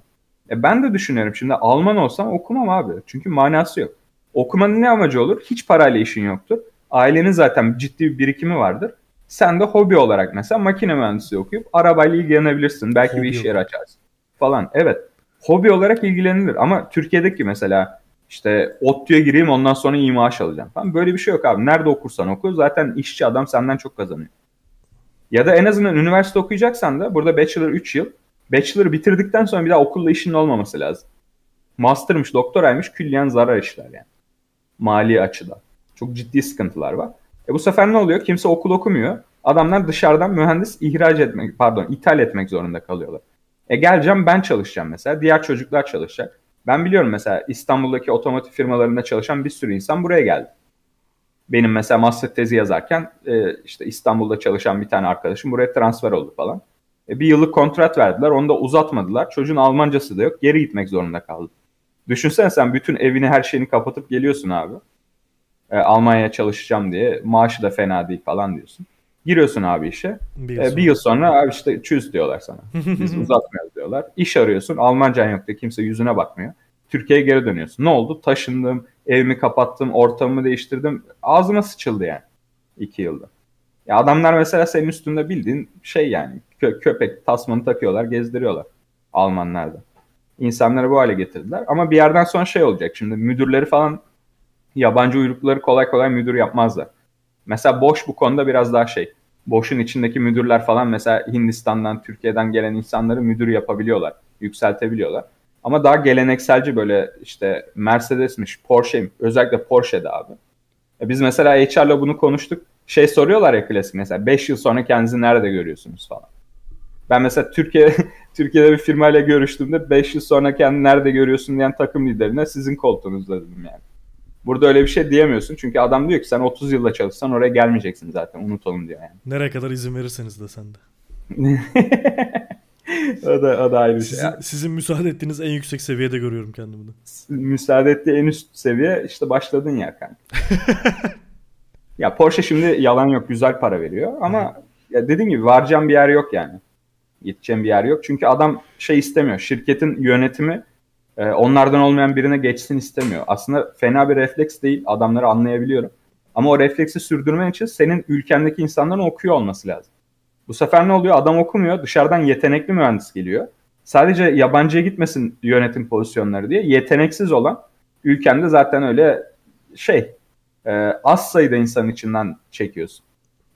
E ben de düşünüyorum şimdi Alman olsam okumam abi. Çünkü manası yok. Okumanın ne amacı olur? Hiç parayla işin yoktur. Ailenin zaten ciddi bir birikimi vardır. Sen de hobi olarak mesela makine mühendisliği okuyup arabayla ilgilenebilirsin. Belki hobi bir iş yeri açarsın falan. Evet. Hobi olarak ilgilenilir ama Türkiye'deki mesela işte ODTÜ'ye gireyim ondan sonra iyi maaş alacağım falan. Böyle bir şey yok abi. Nerede okursan oku zaten işçi adam senden çok kazanıyor. Ya da en azından üniversite okuyacaksan da burada bachelor 3 yıl. Bachelor'ı bitirdikten sonra bir daha okulla işinin olmaması lazım. Master'mış, doktoraymış külliyen zarar işler yani. Mali açıdan. Çok ciddi sıkıntılar var. E bu sefer ne oluyor? Kimse okul okumuyor. Adamlar dışarıdan mühendis ihraç etmek, pardon ithal etmek zorunda kalıyorlar. E geleceğim ben çalışacağım mesela. Diğer çocuklar çalışacak. Ben biliyorum mesela İstanbul'daki otomotiv firmalarında çalışan bir sürü insan buraya geldi. Benim mesela master tezi yazarken e, işte İstanbul'da çalışan bir tane arkadaşım buraya transfer oldu falan. E, bir yıllık kontrat verdiler. Onu da uzatmadılar. Çocuğun Almancası da yok. Geri gitmek zorunda kaldı. Düşünsene sen bütün evini her şeyini kapatıp geliyorsun abi. E, Almanya'ya çalışacağım diye. Maaşı da fena değil falan diyorsun. Giriyorsun abi işe. Bir yıl, e, bir yıl sonra abi işte çüz diyorlar sana. Biz uzatmıyoruz diyorlar. İş arıyorsun. Almancan yok diye kimse yüzüne bakmıyor. Türkiye'ye geri dönüyorsun. Ne oldu? Taşındım, evimi kapattım, ortamımı değiştirdim. Ağzıma sıçıldı yani. iki yılda. Ya adamlar mesela senin üstünde bildiğin şey yani kö- köpek tasmanı takıyorlar, gezdiriyorlar Almanlarda. İnsanları bu hale getirdiler. Ama bir yerden sonra şey olacak. Şimdi müdürleri falan yabancı uyrukları kolay kolay müdür yapmazlar. Mesela Boş bu konuda biraz daha şey. Boş'un içindeki müdürler falan mesela Hindistan'dan, Türkiye'den gelen insanları müdür yapabiliyorlar. Yükseltebiliyorlar. Ama daha gelenekselci böyle işte Mercedes'miş, Porsche'ymiş. Özellikle Porsche'de abi. E biz mesela HR'la bunu konuştuk. Şey soruyorlar ya klasik mesela 5 yıl sonra kendinizi nerede görüyorsunuz falan. Ben mesela Türkiye Türkiye'de bir firmayla görüştüğümde 5 yıl sonra kendini nerede görüyorsun diyen takım liderine sizin koltuğunuzda dedim yani. Burada öyle bir şey diyemiyorsun. Çünkü adam diyor ki sen 30 yılda çalışsan oraya gelmeyeceksin zaten. Unutalım diyor yani. Nereye kadar izin verirseniz de sen de. o da, o da ayrı bir şey. Sizin müsaade ettiğiniz en yüksek seviyede görüyorum kendimi de. Müsaade ettiği en üst seviye işte başladın ya kanka. ya Porsche şimdi yalan yok güzel para veriyor ama ya dediğim gibi varacağım bir yer yok yani. Gideceğim bir yer yok. Çünkü adam şey istemiyor. Şirketin yönetimi e, onlardan olmayan birine geçsin istemiyor. Aslında fena bir refleks değil. Adamları anlayabiliyorum. Ama o refleksi sürdürmen için senin ülkendeki insanların okuyor olması lazım. Bu sefer ne oluyor? Adam okumuyor. Dışarıdan yetenekli mühendis geliyor. Sadece yabancıya gitmesin yönetim pozisyonları diye yeteneksiz olan ülkende zaten öyle şey e, az sayıda insanın içinden çekiyorsun.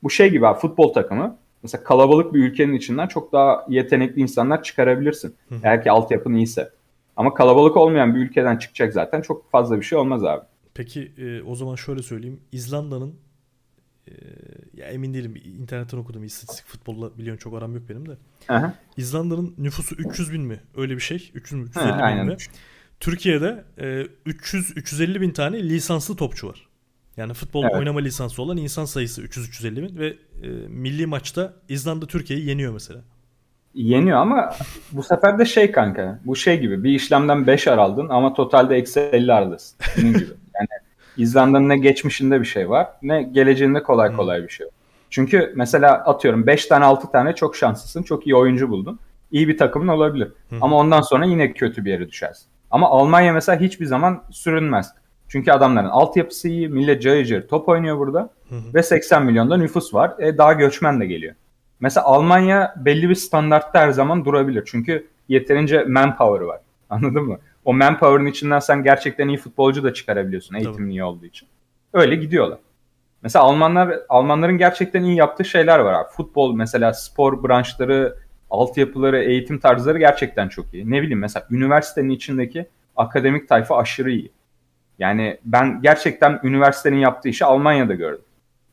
Bu şey gibi abi futbol takımı. Mesela kalabalık bir ülkenin içinden çok daha yetenekli insanlar çıkarabilirsin. Eğer ki altyapın iyiyse. Ama kalabalık olmayan bir ülkeden çıkacak zaten çok fazla bir şey olmaz abi. Peki e, o zaman şöyle söyleyeyim. İzlanda'nın e, ya emin değilim internetten okudum istatistik futbolla biliyorsun çok aram yok benim de. Aha. İzlanda'nın nüfusu 300 bin mi? Öyle bir şey. 300 mü? 350 Ha, bin aynen. mi? Türkiye'de e, 300-350 bin tane lisanslı topçu var. Yani futbol Evet. oynama lisansı olan insan sayısı 300-350 bin ve e, milli maçta İzlanda Türkiye'yi yeniyor mesela. Yeniyor ama bu sefer de şey kanka. Bu şey gibi bir işlemden 5 ar aldın ama totalde eksi 50 ardasın. Bunun gibi. Yani İzlanda'nın ne geçmişinde bir şey var ne geleceğinde kolay kolay bir şey var. Çünkü mesela atıyorum 5 tane 6 tane çok şanslısın. Çok iyi oyuncu buldun. İyi bir takımın olabilir. Ama ondan sonra yine kötü bir yere düşersin. Ama Almanya mesela hiçbir zaman sürünmez. Çünkü adamların altyapısı iyi, millet cayır cayır top oynuyor burada ve 80 milyonda nüfus var. E, daha göçmen de geliyor. Mesela Almanya belli bir standartta her zaman durabilir. Çünkü yeterince manpower var. Anladın mı? O manpower'ın içinden sen gerçekten iyi futbolcu da çıkarabiliyorsun eğitimin Tabii. iyi olduğu için. Öyle gidiyorlar. Mesela Almanlar Almanların gerçekten iyi yaptığı şeyler var abi. Futbol mesela spor branşları, altyapıları, eğitim tarzları gerçekten çok iyi. Ne bileyim mesela üniversitenin içindeki akademik tayfa aşırı iyi. Yani ben gerçekten üniversitenin yaptığı işi Almanya'da gördüm.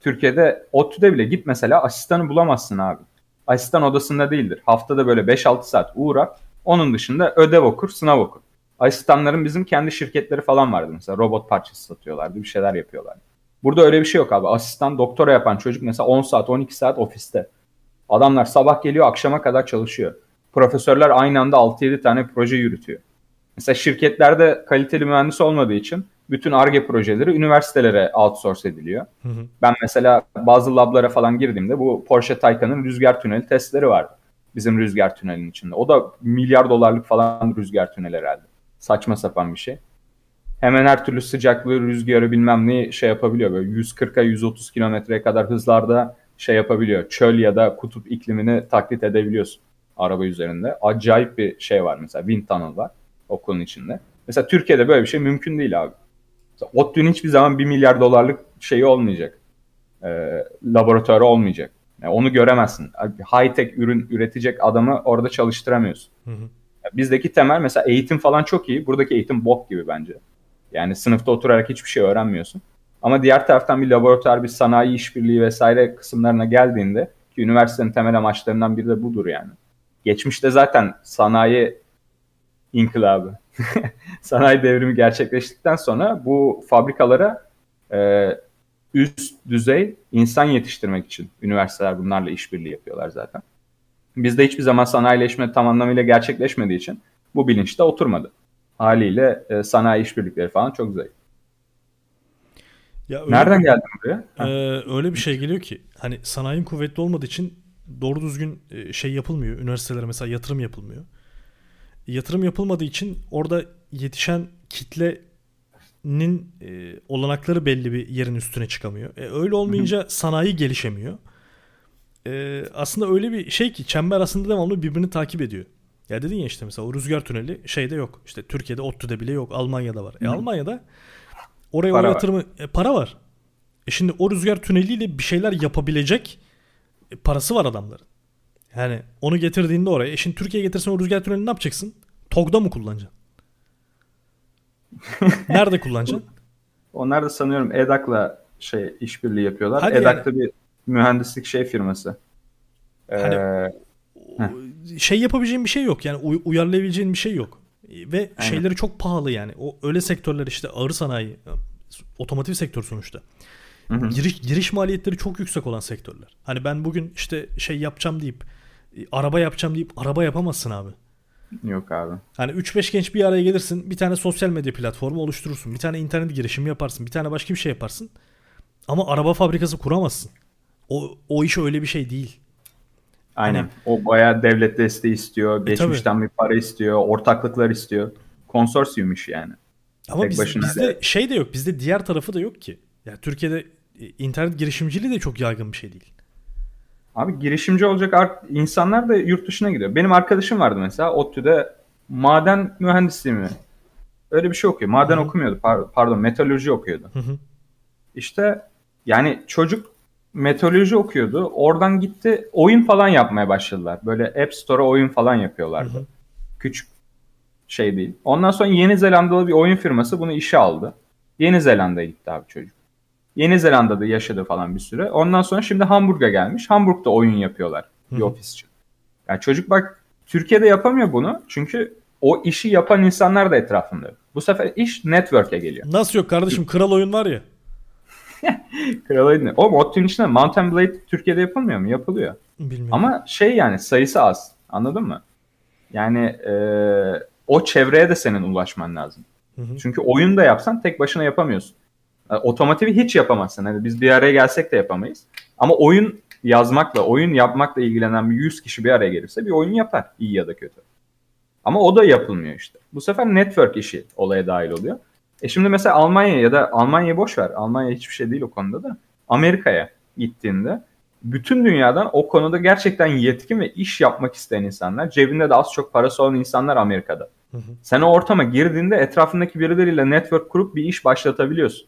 Türkiye'de ODTÜ'de bile git mesela asistanı bulamazsın abi. Asistan odasında değildir. Haftada böyle 5-6 saat uğrar. Onun dışında ödev okur, sınav okur. Asistanların bizim kendi şirketleri falan vardı mesela. Robot parçası satıyorlardı, bir şeyler yapıyorlardı. Burada öyle bir şey yok abi. Asistan doktora yapan çocuk mesela 10 saat, 12 saat ofiste. Adamlar sabah geliyor, akşama kadar çalışıyor. Profesörler aynı anda 6-7 tane proje yürütüyor. Mesela şirketlerde kaliteli mühendis olmadığı için bütün ARGE projeleri üniversitelere outsource ediliyor. Hı hı. Ben mesela bazı lablara falan girdiğimde bu Porsche Taycan'ın rüzgar tüneli testleri vardı. Bizim rüzgar tünelinin içinde. O da milyar dolarlık falan rüzgar tüneli herhalde. Saçma sapan bir şey. Hemen her türlü sıcaklığı, rüzgarı bilmem ne şey yapabiliyor. Böyle 140'a 130 kilometreye kadar hızlarda şey yapabiliyor. Çöl ya da kutup iklimini taklit edebiliyorsun araba üzerinde. Acayip bir şey var mesela. Wind tunnel var okulun içinde. Mesela Türkiye'de böyle bir şey mümkün değil abi. ODTÜ'nün hiçbir zaman 1 milyar dolarlık şeyi olmayacak. Ee, laboratuvarı olmayacak. Yani onu göremezsin. High tech ürün üretecek adamı orada çalıştıramıyorsun. Hı hı. Bizdeki temel mesela eğitim falan çok iyi. Buradaki eğitim bok gibi bence. Yani sınıfta oturarak hiçbir şey öğrenmiyorsun. Ama diğer taraftan bir laboratuvar, bir sanayi işbirliği vesaire kısımlarına geldiğinde ki üniversitenin temel amaçlarından biri de budur yani. Geçmişte zaten sanayi inkılabı, sanayi devrimi gerçekleştikten sonra bu fabrikalara e, üst düzey insan yetiştirmek için üniversiteler bunlarla işbirliği yapıyorlar zaten. Bizde hiçbir zaman sanayileşme tam anlamıyla gerçekleşmediği için bu bilinç de oturmadı. Haliyle e, sanayi işbirlikleri falan çok zayıf. Ya öyle Nereden geldin buraya? Ee, öyle bir şey geliyor ki hani sanayinin kuvvetli olmadığı için doğru düzgün e, şey yapılmıyor. Üniversitelere mesela yatırım yapılmıyor. Yatırım yapılmadığı için orada yetişen kitlenin e, olanakları belli bir yerin üstüne çıkamıyor. E, öyle olmayınca sanayi gelişemiyor. E, aslında öyle bir şey ki çember aslında devamlı birbirini takip ediyor. Ya dedin ya işte mesela o rüzgar tüneli şeyde yok. İşte Türkiye'de ODTÜ'de bile yok. Almanya'da var. E Almanya'da oraya Para o var. yatırımı e, para var. E şimdi o rüzgar tüneliyle bir şeyler yapabilecek e, parası var adamların. Yani onu getirdiğinde oraya. E şimdi Türkiye'ye getirsen o rüzgar tünelini ne yapacaksın? TOG'da mı kullanacaksın? Nerede kullanacaksın? Onlar da sanıyorum EDAK'la şey işbirliği yapıyorlar. Hadi EDAK da bir mühendislik şey firması. Ee, Hani- şey yapabileceğin bir şey yok. Yani uy- uyarlayabileceğin bir şey yok. Ve Aynen. şeyleri çok pahalı yani. O öyle sektörler işte ağır sanayi, otomotiv sektör sonuçta. hı hı. Giriş giriş maliyetleri çok yüksek olan sektörler. Hani ben bugün işte şey yapacağım deyip araba yapacağım deyip araba yapamazsın abi. Yok abi. Hani 3-5 genç bir araya gelirsin. Bir tane sosyal medya platformu oluşturursun. Bir tane internet girişimi yaparsın. Bir tane başka bir şey yaparsın. Ama araba fabrikası kuramazsın. O, o iş öyle bir şey değil. Aynen. Hani- O bayağı devlet desteği istiyor. E, Geçmişten bir para istiyor. Ortaklıklar istiyor. Konsorsiyum işi yani. Ama Tek biz- bizde değil. şey de yok. Bizde diğer tarafı da yok ki. Ya Türkiye'de e, internet girişimciliği de çok yaygın bir şey değil. Abi girişimci olacak insanlar da yurt dışına gidiyor. Benim arkadaşım vardı mesela ODTÜ'de maden mühendisliği mi? Öyle bir şey okuyor. Maden Hı hı. okumuyordu. par- pardon metalürji okuyordu. Hı hı. İşte yani çocuk meteoroloji okuyordu. Oradan gitti oyun falan yapmaya başladılar. Böyle App Store'a oyun falan yapıyorlardı. Hı hı. Küçük şey değil. Ondan sonra Yeni Zelandalı bir oyun firması bunu işe aldı. Yeni Zelanda'ya gitti abi çocuk. Yeni Zelanda'da yaşadı falan bir süre. Ondan sonra şimdi Hamburg'a gelmiş. Hamburg'da oyun yapıyorlar bir ofis için. Yani çocuk bak Türkiye'de yapamıyor bunu. Çünkü o işi yapan insanlar da etrafında. Bu sefer iş network'e geliyor. Nasıl yok kardeşim? Kral oyun var ya. Kral oyun ne? O ODTÜ'nün içinde Mountain Blade Türkiye'de yapılmıyor mu? Yapılıyor. Bilmiyorum. Ama şey yani sayısı az. Anladın mı? Yani e, o çevreye de senin ulaşman lazım. Hı hı. Çünkü oyun da yapsan tek başına yapamıyorsun. Yani otomotivi hiç yapamazsın. Hani biz bir araya gelsek de yapamayız. Ama oyun yazmakla, oyun yapmakla ilgilenen bir 100 kişi bir araya gelirse bir oyun yapar. iyi ya da kötü. Ama o da yapılmıyor işte. Bu sefer network işi olaya dahil oluyor. E şimdi mesela Almanya ya da Almanya'yı boş ver. Almanya hiçbir şey değil o konuda da. Amerika'ya gittiğinde bütün dünyadan o konuda gerçekten yetkin ve iş yapmak isteyen insanlar, cebinde de az çok parası olan insanlar Amerika'da. Hı hı. Sen o ortama girdiğinde etrafındaki birileriyle network kurup bir iş başlatabiliyorsun.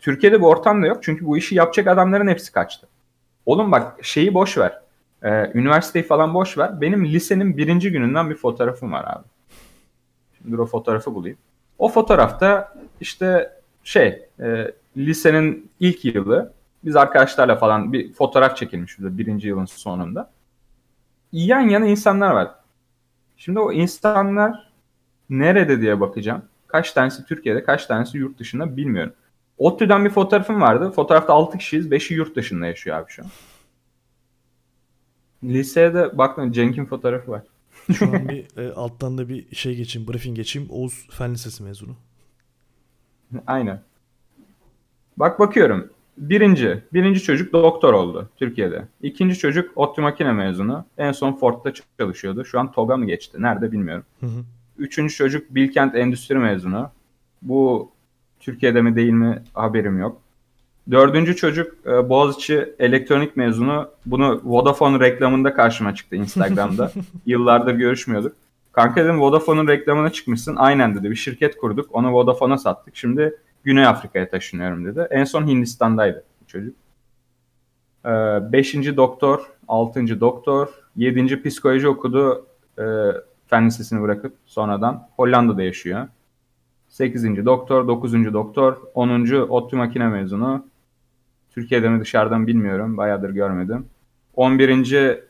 Türkiye'de bu ortam da yok çünkü bu işi yapacak adamların hepsi kaçtı. Oğlum bak şeyi boş ver. Ee, üniversiteyi falan boş ver. Benim lisenin birinci gününden bir fotoğrafım var abi. Şimdi o fotoğrafı bulayım. O fotoğrafta işte şey e, lisenin ilk yılı biz arkadaşlarla falan bir fotoğraf çekilmiş burada birinci yılın sonunda. Yan yana insanlar var. Şimdi o insanlar nerede diye bakacağım. Kaç tanesi Türkiye'de kaç tanesi yurt dışında bilmiyorum. ODTÜ'den bir fotoğrafım vardı. Fotoğrafta 6 kişiyiz. 5'i yurt dışında yaşıyor abi şu an. Lisede baktım Cenk'in fotoğrafı var. Şu an bir e, alttan da bir şey geçeyim, briefing geçeyim. Oğuz Fen Lisesi mezunu. Aynen. Bak bakıyorum. Birinci, birinci çocuk doktor oldu Türkiye'de. İkinci çocuk ODTÜ makine mezunu. En son Ford'da çalışıyordu. Şu an TOG'a mı geçti? Nerede bilmiyorum. Hı hı. Üçüncü çocuk Bilkent Endüstri mezunu. Bu Türkiye'de mi değil mi haberim yok. Dördüncü çocuk e, Boğaziçi elektronik mezunu. Bunu Vodafone reklamında karşıma çıktı Instagram'da. Yıllardır görüşmüyorduk. Kanka dedim Vodafone'un reklamına çıkmışsın. Aynen dedi. Bir şirket kurduk. Onu Vodafone'a sattık. Şimdi Güney Afrika'ya taşınıyorum dedi. En son Hindistan'daydı çocuk. Ee, beşinci doktor, altıncı doktor, yedinci psikoloji okudu. E, fen lisesini bırakıp sonradan Hollanda'da yaşıyor. 8. doktor, 9. doktor, 10. ODTÜ makine mezunu. Türkiye'de mi dışarıdan bilmiyorum. Bayağıdır görmedim. 11.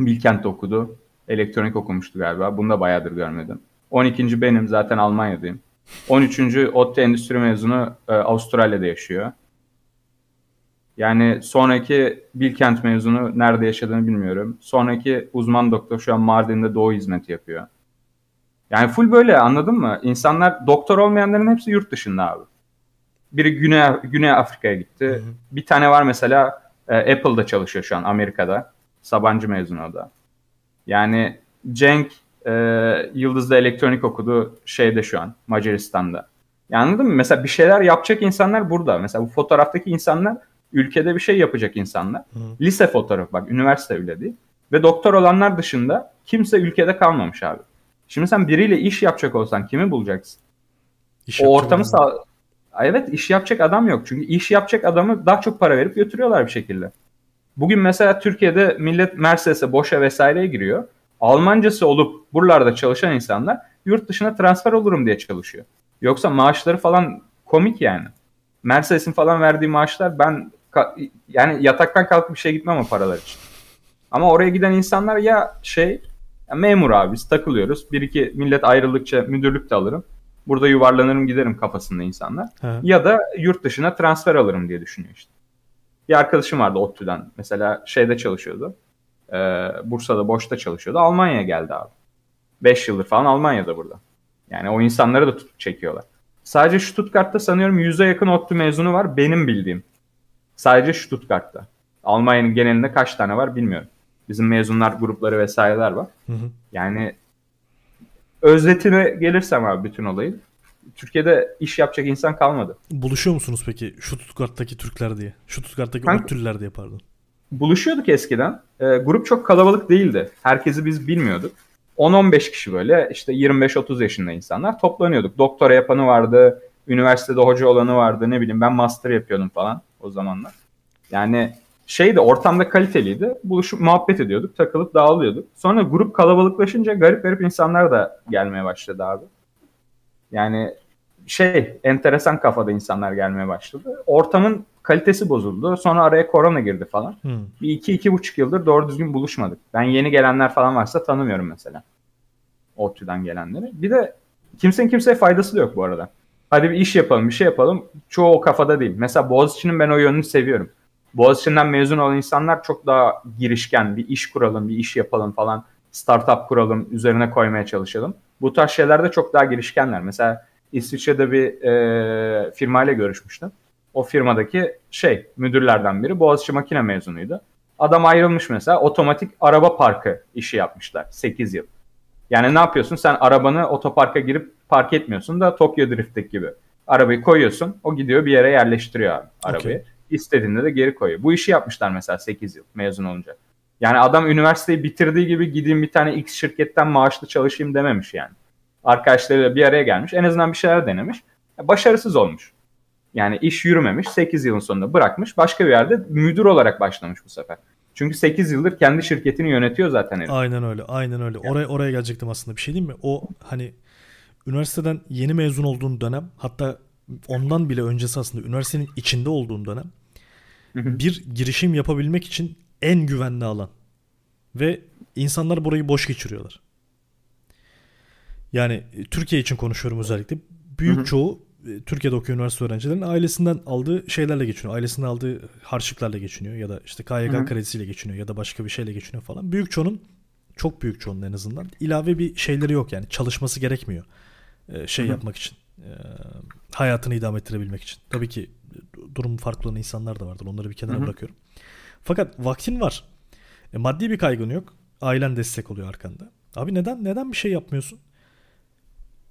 Bilkent'te okudu. Elektronik okumuştu galiba. Bunu da bayağıdır görmedim. 12. benim zaten Almanya'dayım. 13. ODTÜ endüstri mezunu e, Avustralya'da yaşıyor. Yani sonraki Bilkent mezunu nerede yaşadığını bilmiyorum. Sonraki uzman doktor şu an Mardin'de doğu hizmeti yapıyor. Yani full böyle anladın mı? İnsanlar doktor olmayanların hepsi yurt dışında abi. Biri Güney, Güney Afrika'ya gitti. Hı hı. Bir tane var mesela e, Apple'da çalışıyor şu an Amerika'da. Sabancı mezunu o da. Yani Cenk e, Yıldız'da elektronik okudu şeyde şu an Macaristan'da. Yani anladın mı? Mesela bir şeyler yapacak insanlar burada. Mesela bu fotoğraftaki insanlar ülkede bir şey yapacak insanlar. Hı. Lise fotoğrafı bak üniversite öyle değil. Ve doktor olanlar dışında kimse ülkede kalmamış abi. Şimdi sen biriyle iş yapacak olsan kimi bulacaksın? İş o ortamı sağ... Evet iş yapacak adam yok. Çünkü iş yapacak adamı daha çok para verip götürüyorlar bir şekilde. Bugün mesela Türkiye'de millet Mercedes'e, Boş'a vesaireye giriyor. Almancası olup buralarda çalışan insanlar yurt dışına transfer olurum diye çalışıyor. Yoksa maaşları falan komik yani. Mercedes'in falan verdiği maaşlar ben yani yataktan kalkıp bir şey gitmem o paralar için. Ama oraya giden insanlar ya şey ya memur abi biz takılıyoruz. Bir iki millet ayrıldıkça müdürlük de alırım. Burada yuvarlanırım giderim kafasında insanlar. He. Ya da yurt dışına transfer alırım diye düşünüyor işte. Bir arkadaşım vardı ODTÜ'den. Mesela şeyde çalışıyordu. Ee, Bursa'da boşta çalışıyordu. Almanya'ya geldi abi. 5 yıldır falan Almanya'da burada. Yani o insanları da tutup çekiyorlar. Sadece Stuttgart'ta sanıyorum 100'e yakın ODTÜ mezunu var benim bildiğim. Sadece Stuttgart'ta. Almanya'nın genelinde kaç tane var bilmiyorum. Bizim mezunlar grupları vesaireler var. Hı hı. Yani özetine gelirsem abi bütün olayı. Türkiye'de iş yapacak insan kalmadı. Buluşuyor musunuz peki şu Stuttgart'taki Türkler diye? Şu Stuttgart'taki Kanka- Ottüller diye pardon. Buluşuyorduk eskiden. Ee, grup çok kalabalık değildi. Herkesi biz bilmiyorduk. 10-15 kişi böyle işte 25-30 yaşında insanlar toplanıyorduk. Doktora yapanı vardı, üniversitede hoca olanı vardı ne bileyim ben master yapıyordum falan o zamanlar. Yani şeydi ortamda kaliteliydi. Buluşup muhabbet ediyorduk, takılıp dağılıyorduk. Sonra grup kalabalıklaşınca garip garip insanlar da gelmeye başladı abi. Yani şey enteresan kafada insanlar gelmeye başladı. Ortamın kalitesi bozuldu. Sonra araya korona girdi falan. Hmm. Bir iki, iki buçuk yıldır doğru düzgün buluşmadık. Ben yeni gelenler falan varsa tanımıyorum mesela. ODTÜ'den gelenleri. Bir de kimsenin kimseye faydası da yok bu arada. Hadi bir iş yapalım, bir şey yapalım. Çoğu o kafada değil. Mesela Boğaziçi'nin ben o yönünü seviyorum. Boğaziçi'nden mezun olan insanlar çok daha girişken. Bir iş kuralım, bir iş yapalım falan. Startup kuralım, üzerine koymaya çalışalım. Bu tarz şeylerde çok daha girişkenler. Mesela İsviçre'de bir e, firmayla görüşmüştüm. O firmadaki şey müdürlerden biri Boğaziçi makine mezunuydu. Adam ayrılmış mesela otomatik araba parkı işi yapmışlar 8 yıl. Yani ne yapıyorsun? Sen arabanı otoparka girip park etmiyorsun da Tokyo Drift'teki gibi. Arabayı koyuyorsun. O gidiyor bir yere yerleştiriyor arabayı. Okay. İstediğinde de geri koyuyor. Bu işi yapmışlar mesela 8 yıl mezun olunca. Yani adam üniversiteyi bitirdiği gibi gideyim bir tane X şirketten maaşlı çalışayım dememiş yani. Arkadaşlarıyla bir araya gelmiş. En azından bir şeyler denemiş. Başarısız olmuş. Yani iş yürümemiş. 8 yılın sonunda bırakmış. Başka bir yerde müdür olarak başlamış bu sefer. Çünkü 8 yıldır kendi şirketini yönetiyor zaten. Herif. Aynen öyle. Aynen öyle. Yani. Oraya oraya gelecektim aslında. Bir şey diyeyim mi? O hani üniversiteden yeni mezun olduğun dönem hatta ondan bile öncesi aslında üniversitenin içinde olduğun dönem bir girişim yapabilmek için en güvenli alan. Ve insanlar burayı boş geçiriyorlar. Yani e, Türkiye için konuşuyorum özellikle. Büyük çoğu e, Türkiye'de okuyan üniversite öğrencilerin ailesinden aldığı şeylerle geçiniyor. Ailesinden aldığı harçlıklarla geçiniyor ya da işte KYK Hı-hı. kredisiyle geçiniyor ya da başka bir şeyle geçiniyor falan. Büyük çoğunun çok büyük çoğunun en azından ilave bir şeyleri yok yani çalışması gerekmiyor. Ee, şey Hı-hı. yapmak için. E, hayatını idame ettirebilmek için. Tabii ki durum farklı olan insanlar da vardır. Onları bir kenara Hı-hı. bırakıyorum. Fakat vaktin var. E, maddi bir kaygın yok. Ailen destek oluyor arkanda. Abi neden neden bir şey yapmıyorsun?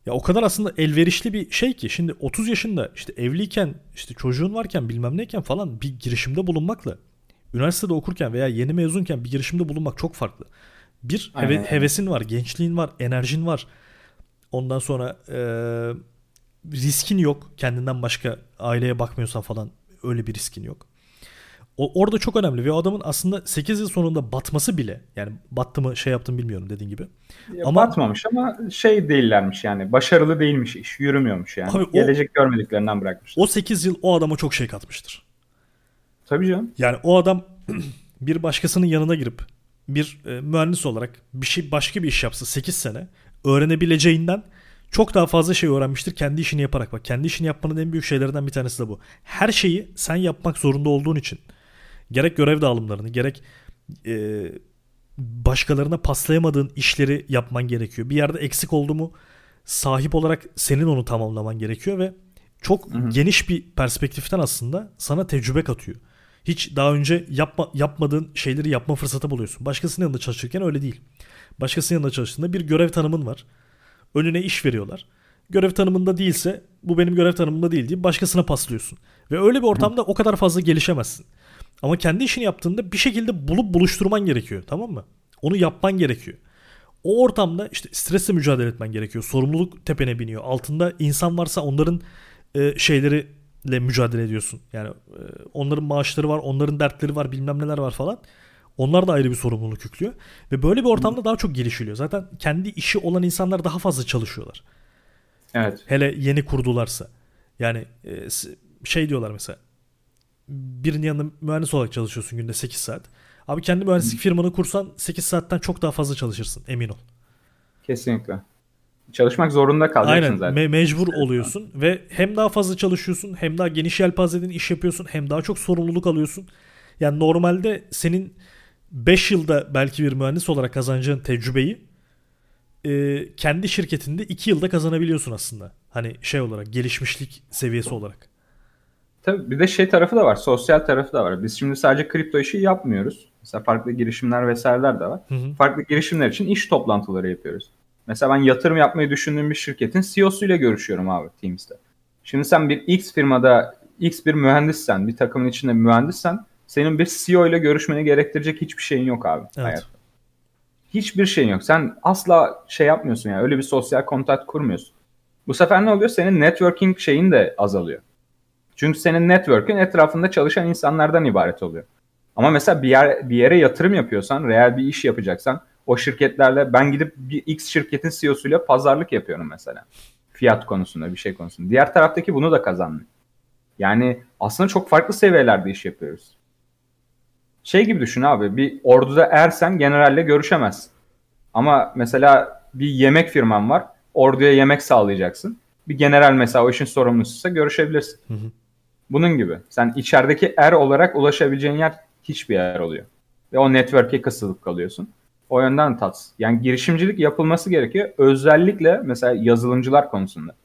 Ya o kadar aslında elverişli bir şey ki şimdi 30 yaşında işte evliyken işte çocuğun varken bilmem neyken falan bir girişimde bulunmakla üniversitede okurken veya yeni mezunken bir girişimde bulunmak çok farklı. Bir heve, hevesin var, gençliğin var, enerjin var. Ondan sonra e, riskin yok. Kendinden başka aileye bakmıyorsan falan öyle bir riskin yok. O, orada çok önemli ve adamın aslında 8 yıl sonunda batması bile yani battı mı şey yaptım bilmiyorum dediğin gibi. Ya ama batmamış ama şey değillermiş yani başarılı değilmiş iş yürümüyormuş yani. Abi o, Gelecek görmediklerinden bırakmış. O 8 yıl o adama çok şey katmıştır. Tabii canım. Yani o adam bir başkasının yanına girip bir e, mühendis olarak bir şey başka bir iş yapsa 8 sene öğrenebileceğinden çok daha fazla şey öğrenmiştir kendi işini yaparak. Bak kendi işini yapmanın en büyük şeylerden bir tanesi de bu. Her şeyi sen yapmak zorunda olduğun için gerek görev dağılımlarını gerek e, başkalarına paslayamadığın işleri yapman gerekiyor. Bir yerde eksik oldu mu sahip olarak senin onu tamamlaman gerekiyor ve çok hı hı. geniş bir perspektiften aslında sana tecrübe katıyor. Hiç daha önce yapma, yapmadığın şeyleri yapma fırsatı buluyorsun. Başkasının yanında çalışırken öyle değil. Başkasının yanında çalıştığında bir görev tanımın var. Önüne iş veriyorlar. Görev tanımında değilse bu benim görev tanımında değil diye başkasına paslıyorsun. Ve öyle bir ortamda o kadar fazla gelişemezsin. Ama kendi işini yaptığında bir şekilde bulup buluşturman gerekiyor tamam mı? Onu yapman gerekiyor. O ortamda işte stresle mücadele etmen gerekiyor. Sorumluluk tepene biniyor. Altında insan varsa onların e, şeyleriyle mücadele ediyorsun. Yani e, onların maaşları var, onların dertleri var, bilmem neler var falan. Onlar da ayrı bir sorumluluk yüklüyor. Ve böyle bir ortamda daha çok gelişiliyor. Zaten kendi işi olan insanlar daha fazla çalışıyorlar. Evet. Hele yeni kurdularsa. Yani e, şey diyorlar mesela birinin yanında mühendis olarak çalışıyorsun günde 8 saat. Abi kendi mühendislik firmanı kursan 8 saatten çok daha fazla çalışırsın emin ol. Kesinlikle. Çalışmak zorunda kalacaksın Aynen, zaten. Me- mecbur oluyorsun ve hem daha fazla çalışıyorsun hem daha geniş yelpazeden iş yapıyorsun hem daha çok sorumluluk alıyorsun. Yani normalde senin 5 yılda belki bir mühendis olarak kazanacağın tecrübeyi e, kendi şirketinde 2 yılda kazanabiliyorsun aslında. Hani şey olarak gelişmişlik seviyesi olarak. Tabii bir de şey tarafı da var. Sosyal tarafı da var. Biz şimdi sadece kripto işi yapmıyoruz. Mesela farklı girişimler vesaireler de var. Hı hı. Farklı girişimler için iş toplantıları yapıyoruz. Mesela ben yatırım yapmayı düşündüğüm bir şirketin CEO'suyla görüşüyorum abi Teams'te. Şimdi sen bir X firmada X bir mühendissen, bir takımın içinde bir mühendissen senin bir CEO ile görüşmeni gerektirecek hiçbir şeyin yok abi evet. hayatta. Hiçbir şeyin yok. Sen asla şey yapmıyorsun yani öyle bir sosyal kontak kurmuyorsun. Bu sefer ne oluyor? Senin networking şeyin de azalıyor. Çünkü senin network'ün etrafında çalışan insanlardan ibaret oluyor. Ama mesela bir, yer, bir yere yatırım yapıyorsan, real bir iş yapacaksan o şirketlerle ben gidip bir X şirketin CEO'suyla pazarlık yapıyorum mesela. Fiyat konusunda, bir şey konusunda. Diğer taraftaki bunu da kazanmıyor. Yani aslında çok farklı seviyelerde iş yapıyoruz. Şey gibi düşün abi, bir orduda ersen generalle görüşemezsin. Ama mesela bir yemek firman var, orduya yemek sağlayacaksın. Bir general mesela o işin sorumlusuysa görüşebilirsin. Hı hı. Bunun gibi. Sen içerideki er olarak ulaşabileceğin yer hiçbir yer oluyor. Ve o network'e kısılıp kalıyorsun. O yönden tatsız. Yani girişimcilik yapılması gerekiyor. Özellikle mesela yazılımcılar konusunda.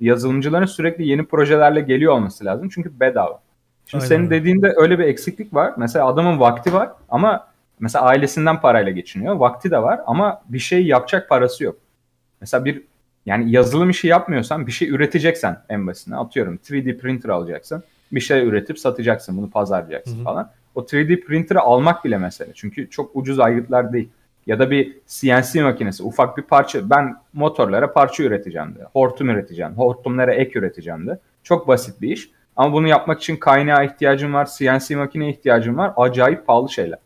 Yazılımcıların sürekli yeni projelerle geliyor olması lazım. Çünkü bedava. Şimdi Aynen. senin dediğinde öyle bir eksiklik var. Mesela adamın vakti var ama mesela ailesinden parayla geçiniyor. Vakti de var ama bir şey yapacak parası yok. Mesela bir yani yazılım işi yapmıyorsan bir şey üreteceksen en basitine atıyorum 3D printer alacaksın. Bir şey üretip satacaksın bunu pazarlayacaksın Hı-hı. falan. O 3D printer'ı almak bile mesele. Çünkü çok ucuz aygıtlar değil. Ya da bir CNC makinesi ufak bir parça. Ben motorlara parça üreteceğim de. Hortum üreteceğim. Hortumlara ek üreteceğim de. Çok basit bir iş. Ama bunu yapmak için kaynağa ihtiyacım var. CNC makineye ihtiyacım var. Acayip pahalı şeyler.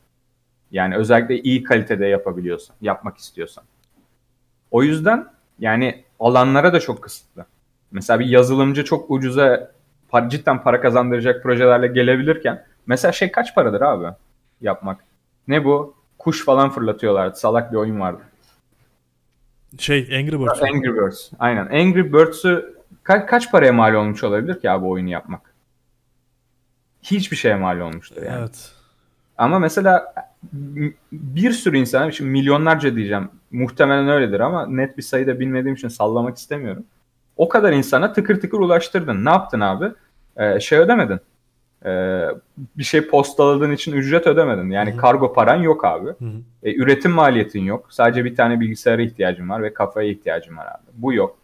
Yani özellikle iyi kalitede yapabiliyorsan, yapmak istiyorsan. O yüzden yani alanlara da çok kısıtlı. Mesela bir yazılımcı çok ucuza cidden para kazandıracak projelerle gelebilirken mesela şey kaç paradır abi yapmak? Ne bu? Kuş falan fırlatıyorlardı. Salak bir oyun vardı. Şey Angry Birds. Angry Birds. Aynen. Angry Birds'ü ka- kaç paraya mal olmuş olabilir ki abi oyunu yapmak? Hiçbir şeye mal olmuştur yani. Evet. Ama mesela bir sürü insana, şimdi milyonlarca diyeceğim, muhtemelen öyledir ama net bir sayıda bilmediğim için sallamak istemiyorum. O kadar insana tıkır tıkır ulaştırdın. Ne yaptın abi? Ee, şey ödemedin. Ee, bir şey postaladığın için ücret ödemedin. Yani Hı-hı. kargo paran yok abi. E, üretim maliyetin yok. Sadece bir tane bilgisayara ihtiyacın var ve kafaya ihtiyacın var abi. Bu yok.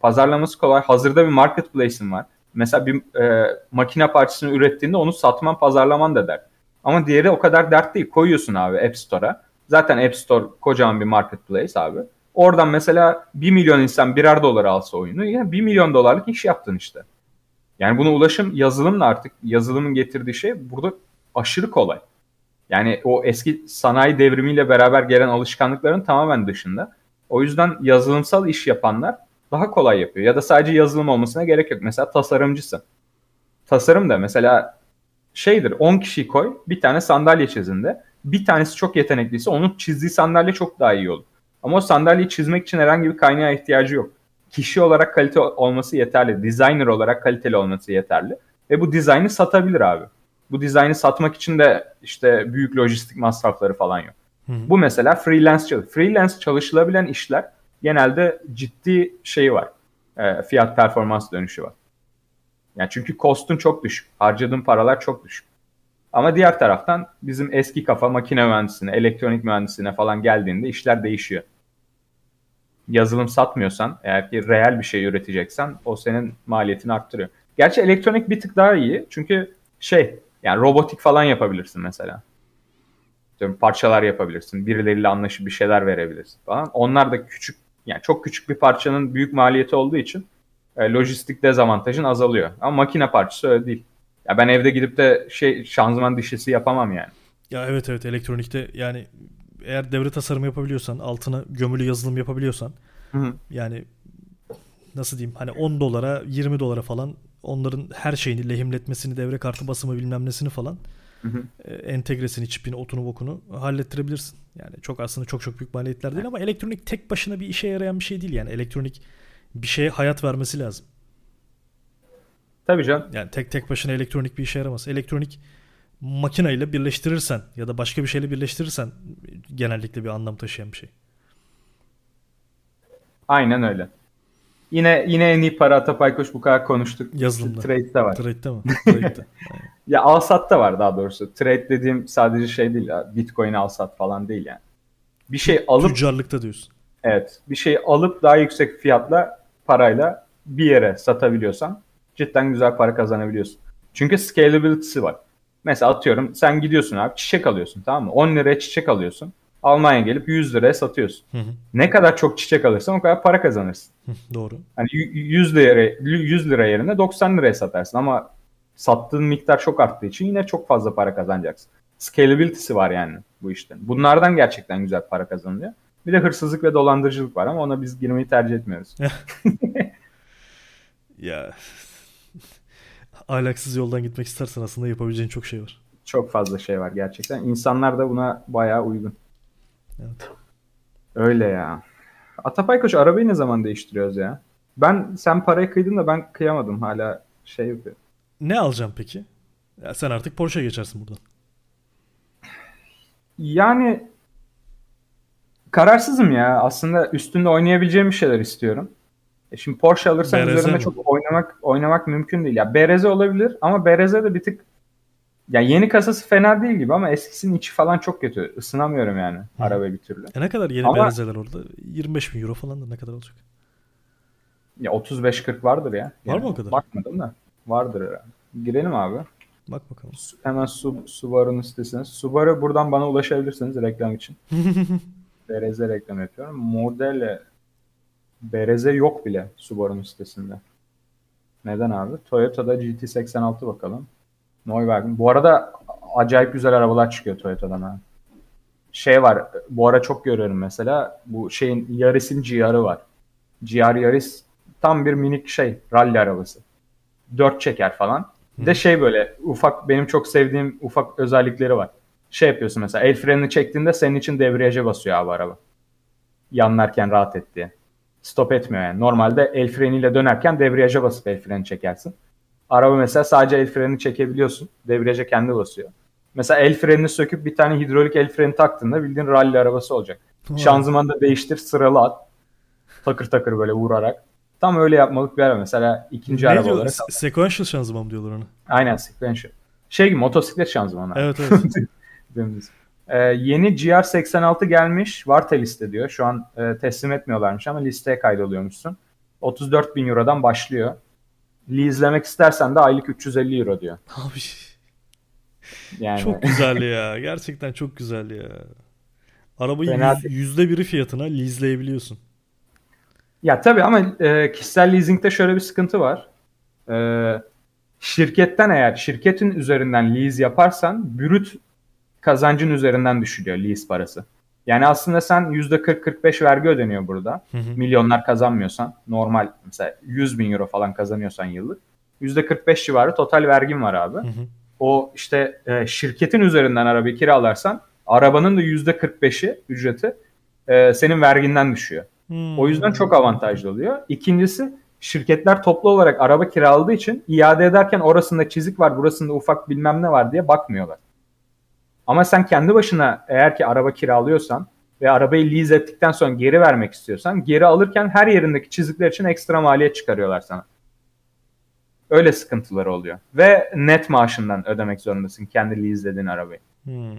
Pazarlaması kolay. Hazırda bir marketplace'in var. Mesela bir e, makine parçasını ürettiğinde onu satman, pazarlaman da dert. Ama diğeri o kadar dert değil. Koyuyorsun abi App Store'a. Zaten App Store kocaman bir marketplace abi. Oradan mesela 1 milyon insan birer dolar alsa oyunu yani 1 milyon dolarlık iş yaptın işte. Yani buna ulaşım yazılımla artık yazılımın getirdiği şey burada aşırı kolay. Yani o eski sanayi devrimiyle beraber gelen alışkanlıkların tamamen dışında. O yüzden yazılımsal iş yapanlar daha kolay yapıyor. Ya da sadece yazılım olmasına gerek yok. Mesela tasarımcısın. Tasarım da mesela şeydir 10 kişi koy bir tane sandalye çizinde. Bir tanesi çok yetenekliyse onun çizdiği sandalye çok daha iyi olur. Ama o sandalyeyi çizmek için herhangi bir kaynağa ihtiyacı yok. Kişi olarak kalite olması yeterli. Designer olarak kaliteli olması yeterli. Ve bu dizaynı satabilir abi. Bu dizaynı satmak için de işte büyük lojistik masrafları falan yok. Hı. Bu mesela freelance çalış. Freelance çalışılabilen işler genelde ciddi şey var. E, fiyat performans dönüşü var. Yani çünkü cost'un çok düşük. Harcadığın paralar çok düşük. Ama diğer taraftan bizim eski kafa makine mühendisine, elektronik mühendisine falan geldiğinde işler değişiyor. Yazılım satmıyorsan, eğer ki reel bir şey üreteceksen o senin maliyetini arttırıyor. Gerçi elektronik bir tık daha iyi. Çünkü şey, yani robotik falan yapabilirsin mesela. Parçalar yapabilirsin. Birileriyle anlaşıp bir şeyler verebilirsin falan. Onlar da küçük, yani çok küçük bir parçanın büyük maliyeti olduğu için e, lojistik dezavantajın azalıyor. Ama makine parçası öyle değil. Ya ben evde gidip de şey şanzıman dişisi yapamam yani. Ya evet evet elektronikte yani eğer devre tasarımı yapabiliyorsan altına gömülü yazılım yapabiliyorsan hı hı. yani nasıl diyeyim hani 10 dolara 20 dolara falan onların her şeyini lehimletmesini devre kartı basımı bilmem nesini falan hı hı. E, entegresini çipini otunu bokunu hallettirebilirsin. Yani çok aslında çok çok büyük maliyetler değil ama elektronik tek başına bir işe yarayan bir şey değil yani elektronik bir şeye hayat vermesi lazım. Tabii canım. Yani tek tek başına elektronik bir işe yaramaz. Elektronik makineyle birleştirirsen ya da başka bir şeyle birleştirirsen genellikle bir anlam taşıyan bir şey. Aynen öyle. Yine yine en iyi para Atapaykoş bu kadar konuştuk. Yazılımda. Trade'de var. Trade'de mi? Trade'de. Ya Alsat'ta var daha doğrusu. Trade dediğim sadece şey değil. Bitcoin Alsat falan değil yani. Bir şey alıp... Tüccarlıkta diyorsun. Evet. Bir şey alıp daha yüksek fiyatla parayla bir yere satabiliyorsan cidden güzel para kazanabiliyorsun. Çünkü scalability'si var. Mesela atıyorum sen gidiyorsun abi çiçek alıyorsun tamam mı? 10 liraya çiçek alıyorsun. Almanya gelip 100 liraya satıyorsun. Hı hı. Ne kadar çok çiçek alırsan o kadar para kazanırsın. Hı, doğru. Hani 100 lira 100 lira yerine 90 liraya satarsın ama sattığın miktar çok arttığı için yine çok fazla para kazanacaksın. Scalability'si var yani bu işten. Bunlardan gerçekten güzel para kazanılıyor. Bir de hırsızlık ve dolandırıcılık var ama ona biz girmeyi tercih etmiyoruz. Ya ahlaksız yoldan gitmek istersen aslında yapabileceğin çok şey var. Çok fazla şey var gerçekten. İnsanlar da buna bayağı uygun. Evet. Öyle ya. Atapay Koç arabayı ne zaman değiştiriyoruz ya? Ben sen parayı kıydın da ben kıyamadım hala şey yapıyor. Ne alacağım peki? Ya sen artık Porsche geçersin buradan. Yani kararsızım ya. Aslında üstünde oynayabileceğim bir şeyler istiyorum. E şimdi Porsche alırsan BRZ üzerinde mi? çok oynamak oynamak mümkün değil. Ya BRZ olabilir ama BRZ de bir tık ya yeni kasası fena değil gibi ama eskisinin içi falan çok kötü. Isınamıyorum yani Hı. arabaya bir türlü. E ne kadar yeni Ama- BRZ'ler orada? 25 bin euro falan da ne kadar olacak? Ya 35-40 vardır ya. Var mı o kadar? Bakmadım da. Vardır herhalde. Girelim abi. Bak bakalım. Hemen Su- Subaru'nun sitesine. Subaru buradan bana ulaşabilirsiniz reklam için. BRZ reklam yapıyorum. Model BRZ yok bile Subaru'nun sitesinde. Neden abi? Toyota'da GT86 bakalım. Neuwagen. Bu arada acayip güzel arabalar çıkıyor Toyota'dan ha. Şey var. Bu ara çok görüyorum mesela. Bu şeyin Yaris'in GR'ı var. GR Yaris tam bir minik şey. Rally arabası. Dört çeker falan. Bir de şey böyle ufak benim çok sevdiğim ufak özellikleri var. Şey yapıyorsun mesela el frenini çektiğinde senin için debriyaja basıyor abi araba. Yanlarken rahat et diye. Stop etmiyor yani. Normalde el freniyle dönerken debriyaja basıp el freni çekersin. Araba mesela sadece el frenini çekebiliyorsun. Debriyaja kendi basıyor. Mesela el frenini söküp bir tane hidrolik el freni taktığında bildiğin rally arabası olacak. Şanzımanı da değiştir sıralı at. Takır takır böyle vurarak. Tam öyle yapmalık bir araba. Mesela ikinci ne araba diyor? olarak. Se- Sequential şanzıman diyorlar ona. Aynen sequential. Şey gibi motosiklet şanzımanı. Evet evet. Ee, yeni GR86 gelmiş. Varta liste diyor. Şu an e, teslim etmiyorlarmış ama listeye kaydoluyormuşsun. 34 bin Euro'dan başlıyor. Lease'lemek istersen de aylık 350 Euro diyor. Abi Yani çok güzel ya. Gerçekten çok güzel ya. Arabayı yüz- yüzde biri fiyatına leaseleyebiliyorsun. Ya tabii ama e, kişisel leasingde şöyle bir sıkıntı var. E, şirketten eğer şirketin üzerinden lease yaparsan brüt kazancın üzerinden düşülüyor lease parası. Yani aslında sen %40-45 vergi ödeniyor burada. Hı hı. Milyonlar kazanmıyorsan normal mesela 100 bin euro falan kazanıyorsan yıllık. %45 civarı total vergin var abi. Hı hı. O işte e, şirketin üzerinden arabayı kiralarsan arabanın da %45'i ücreti e, senin verginden düşüyor. Hmm. O yüzden çok avantajlı oluyor. İkincisi şirketler toplu olarak araba kiraladığı için iade ederken orasında çizik var, burasında ufak bilmem ne var diye bakmıyorlar. Ama sen kendi başına eğer ki araba kiralıyorsan ve arabayı lease ettikten sonra geri vermek istiyorsan geri alırken her yerindeki çizikler için ekstra maliyet çıkarıyorlar sana. Öyle sıkıntıları oluyor. Ve net maaşından ödemek zorundasın kendi leaselediğin arabayı. Hmm.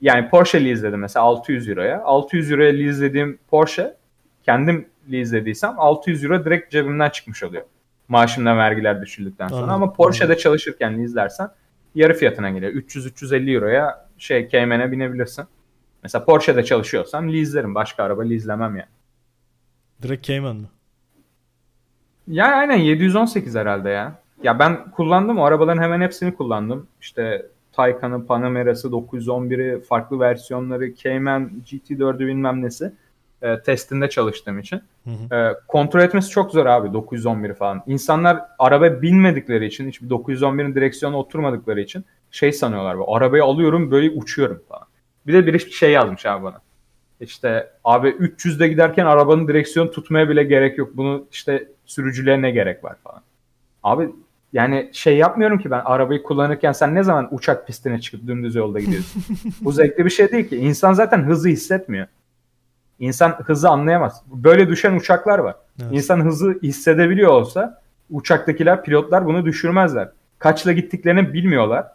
Yani Porsche leaseledim mesela 600 euroya. 600 euroya leaselediğim Porsche kendim leaselediysem 600 euro direkt cebimden çıkmış oluyor. Maaşımdan vergiler düşüldükten sonra. Anladım, Ama Porsche'de anladım. çalışırken leaselersen yarı fiyatına geliyor. 300-350 euroya şey Cayman'e binebilirsin. Mesela Porsche'de çalışıyorsam leaselerim. Başka araba leaselemem yani. Direkt Cayman mı? Ya aynen 718 herhalde ya. Ya ben kullandım o arabaların hemen hepsini kullandım. İşte Taycan'ı, Panamera'sı, 911'i, farklı versiyonları, Cayman, GT4'ü bilmem nesi. E, testinde çalıştığım için. Hı hı. E, kontrol etmesi çok zor abi 911 falan. İnsanlar araba binmedikleri için, hiçbir 911'in direksiyona oturmadıkları için şey sanıyorlar. Bu, arabayı alıyorum böyle uçuyorum falan. Bir de biri şey yazmış abi bana. İşte abi 300'de giderken arabanın direksiyonu tutmaya bile gerek yok. Bunu işte sürücülüğe ne gerek var falan. Abi yani şey yapmıyorum ki ben arabayı kullanırken sen ne zaman uçak pistine çıkıp dümdüz yolda gidiyorsun? Bu zevkli bir şey değil ki. İnsan zaten hızı hissetmiyor. İnsan hızı anlayamaz. Böyle düşen uçaklar var. Evet. İnsan hızı hissedebiliyor olsa uçaktakiler, pilotlar bunu düşürmezler. Kaçla gittiklerini bilmiyorlar.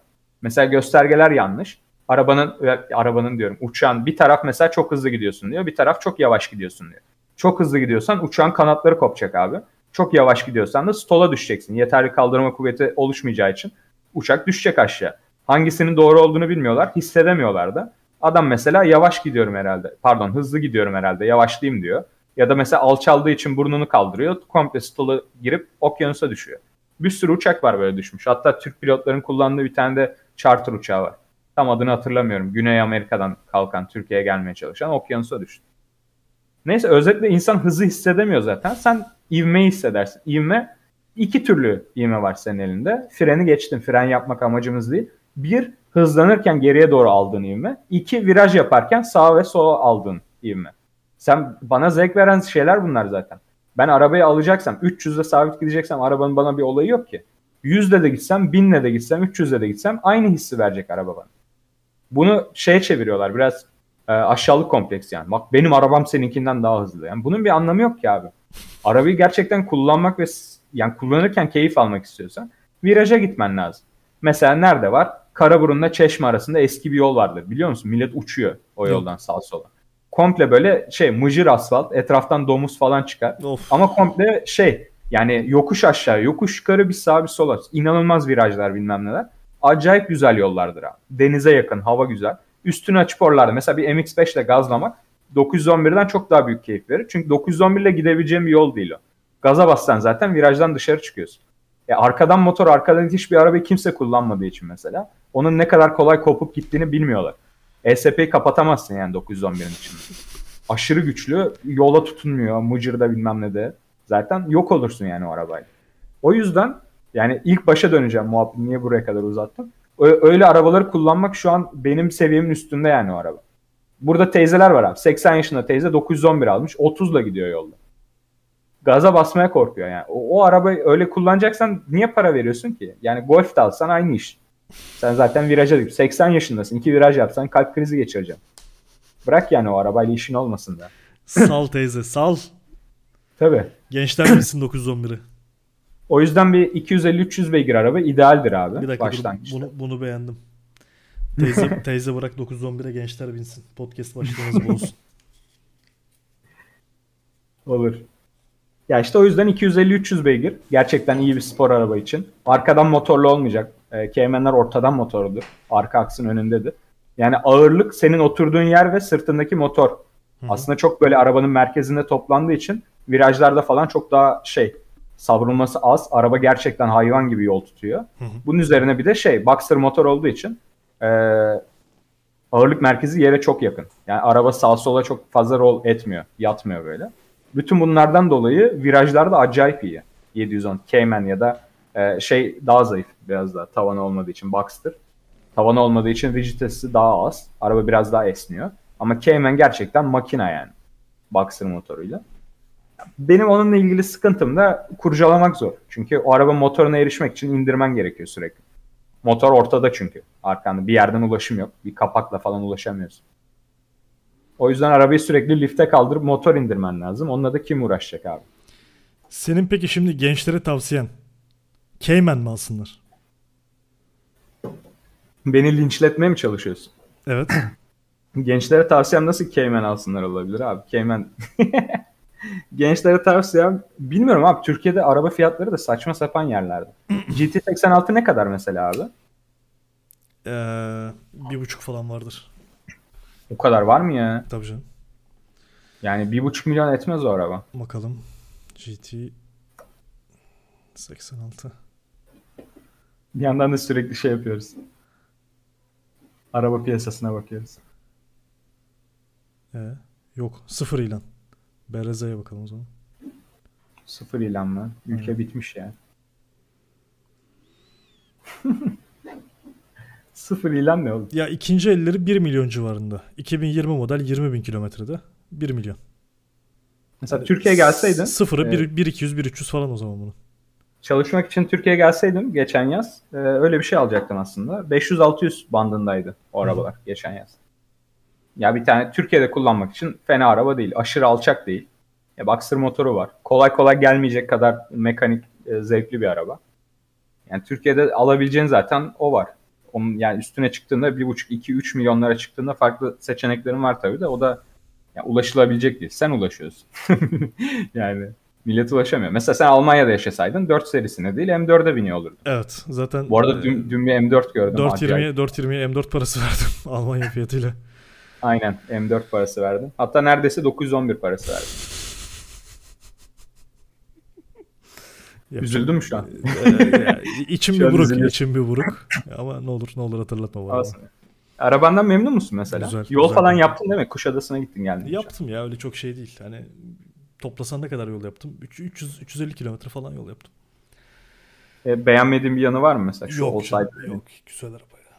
Mesela göstergeler yanlış. Arabanın arabanın diyorum uçağın bir taraf mesela çok hızlı gidiyorsun diyor. Bir taraf çok yavaş gidiyorsun diyor. Çok hızlı gidiyorsan uçağın kanatları kopacak abi. Çok yavaş gidiyorsan da stola düşeceksin. Yeterli kaldırma kuvveti oluşmayacağı için uçak düşecek aşağı. Hangisinin doğru olduğunu bilmiyorlar, hissedemiyorlar da. Adam mesela yavaş gidiyorum herhalde. Pardon hızlı gidiyorum herhalde. Yavaşlayayım diyor. Ya da mesela alçaldığı için burnunu kaldırıyor. Komple stola girip okyanusa düşüyor. Bir sürü uçak var böyle düşmüş. Hatta Türk pilotların kullandığı bir tane de charter uçağı var. Tam adını hatırlamıyorum. Güney Amerika'dan kalkan Türkiye'ye gelmeye çalışan okyanusa düştü. Neyse özetle insan hızı hissedemiyor zaten. Sen ivmeyi hissedersin. İvme iki türlü ivme var senin elinde. Freni geçtin. Fren yapmak amacımız değil. Bir, hızlanırken geriye doğru aldığın ivme. İki, viraj yaparken sağa ve sola aldığın ivme. Sen bana zevk veren şeyler bunlar zaten. Ben arabayı alacaksam 300'de sabit gideceksem arabanın bana bir olayı yok ki. 100'de de gitsem, 1000'le de gitsem, 300'de de gitsem aynı hissi verecek araba bana. Bunu şeye çeviriyorlar biraz e, aşağılık kompleks yani. Bak benim arabam seninkinden daha hızlı. Yani bunun bir anlamı yok ki abi. Arabayı gerçekten kullanmak ve yani kullanırken keyif almak istiyorsan viraja gitmen lazım. Mesela nerede var? Karaburun'la Çeşme arasında eski bir yol vardır. Biliyor musun? Millet uçuyor o yoldan sağa sola. Komple böyle şey mıcır asfalt. Etraftan domuz falan çıkar. Of. Ama komple şey yani yokuş aşağı, yokuş yukarı bir sağa bir sola. İnanılmaz virajlar bilmem neler. Acayip güzel yollardır abi. Denize yakın, hava güzel. Üstünü açıp oralarda. Mesela bir MX-5 ile gazlamak 911'den çok daha büyük keyif verir. Çünkü 911 ile gidebileceğim bir yol değil o. Gaza bassan zaten virajdan dışarı çıkıyorsun. E arkadan motor, arkadan hiçbir arabayı kimse kullanmadığı için mesela. Onun ne kadar kolay kopup gittiğini bilmiyorlar. ESP'yi kapatamazsın yani 911'in içinde. Aşırı güçlü, yola tutunmuyor, mıcırda bilmem ne de. Zaten yok olursun yani o arabayla. O yüzden yani ilk başa döneceğim muhabbet niye buraya kadar uzattım. Öyle arabaları kullanmak şu an benim seviyemin üstünde yani o araba. Burada teyzeler var abi. 80 yaşında teyze 911 almış. 30'la gidiyor yolda. Gaza basmaya korkuyor yani. O, o arabayı öyle kullanacaksan niye para veriyorsun ki? Yani golf de alsan aynı iş. Sen zaten viraja değil. 80 yaşındasın. İki viraj yapsan kalp krizi geçireceğim. Bırak yani o arabayla işin olmasın da. Sal teyze sal. Tabii. Gençler bilsin 911'i. O yüzden bir 250-300 beygir araba idealdir abi. Bir dakika başlangıçta. bunu, bunu beğendim. Teyze, teyze bırak 911'e gençler binsin. Podcast başlığımız bu olsun. Olur. Ya işte o yüzden 250-300 beygir. Gerçekten iyi bir spor araba için. Arkadan motorlu olmayacak. E, Cayman'lar ortadan motorludur. Arka aksın önündedir. Yani ağırlık senin oturduğun yer ve sırtındaki motor. Hı-hı. Aslında çok böyle arabanın merkezinde toplandığı için virajlarda falan çok daha şey savrulması az. Araba gerçekten hayvan gibi yol tutuyor. Hı-hı. Bunun üzerine bir de şey Boxster motor olduğu için e, ağırlık merkezi yere çok yakın. Yani araba sağ sola çok fazla rol etmiyor. Yatmıyor böyle. Bütün bunlardan dolayı virajlarda acayip iyi. 710 Cayman ya da e, şey daha zayıf biraz daha tavanı olmadığı için Boxster. Tavanı olmadığı için rigiditesi daha az. Araba biraz daha esniyor. Ama Cayman gerçekten makina yani. Boxster motoruyla. Benim onunla ilgili sıkıntım da kurcalamak zor. Çünkü o araba motoruna erişmek için indirmen gerekiyor sürekli. Motor ortada çünkü. Arkanda bir yerden ulaşım yok. Bir kapakla falan ulaşamıyorsun. O yüzden arabayı sürekli lifte kaldırıp motor indirmen lazım. Onunla da kim uğraşacak abi? Senin peki şimdi gençlere tavsiyen Cayman mı alsınlar? Beni linçletmeye mi çalışıyorsun? Evet. Gençlere tavsiyem nasıl Cayman alsınlar olabilir abi? Cayman Gençlere tavsiyem bilmiyorum abi Türkiye'de araba fiyatları da saçma sapan yerlerde. GT86 ne kadar mesela abi? Ee, bir buçuk falan vardır. O kadar var mı ya? Tabii canım. Yani bir buçuk milyon etmez o araba. Bakalım. GT 86. Bir yandan da sürekli şey yapıyoruz. Araba piyasasına bakıyoruz. Ee, yok. Sıfır ilan. Bereza'ya bakalım o zaman. Sıfır ilan mı? Ülke Evet. bitmiş ya. Sıfır ilan ne oldu? Ya ikinci elleri 1 milyon civarında. 2020 model 20 bin kilometrede. 1 milyon. Mesela Türkiye'ye gelseydin Sıfırı e, 1, 200 1 300 falan o zaman bunu. çalışmak için Türkiye'ye gelseydim geçen yaz e, öyle bir şey alacaktım aslında. 500-600 bandındaydı o arabalar geçen yaz. Ya bir tane Türkiye'de kullanmak için fena araba değil. Aşırı alçak değil. Ya Boxster motoru var. Kolay kolay gelmeyecek kadar mekanik e, zevkli bir araba. Yani Türkiye'de alabileceğin zaten o var. Onun yani üstüne çıktığında 1,5-2-3 milyonlara çıktığında farklı seçeneklerin var tabii de o da ya ulaşılabilecek değil. Sen ulaşıyorsun. yani millet ulaşamıyor. Mesela sen Almanya'da yaşasaydın 4 serisine değil M4'e biniyor olurdun. Evet. Zaten Bu arada dün, dün bir M4 gördüm. 420'ye acayip. 420'ye M4 parası verdim Almanya fiyatıyla. Aynen M4 parası verdim. Hatta neredeyse 911 parası verdim. Yapacak- Üzüldün mü şu an? Ee, içim bir buruk, üzülüyorsun. içim bir buruk. Ama ne olur ne olur hatırlatma bana. Arabandan memnun musun mesela? Güzel, Yol güzel. falan yaptın değil mi? Kuşadası'na gittin geldin. Yaptım ya öyle çok şey değil. Hani toplasan ne kadar yol yaptım? Üç- 300 350 kilometre falan yol yaptım. E, beğenmediğin bir yanı var mı mesela? Şu Yok olsaydı. canım, yok. Güzel araba ya.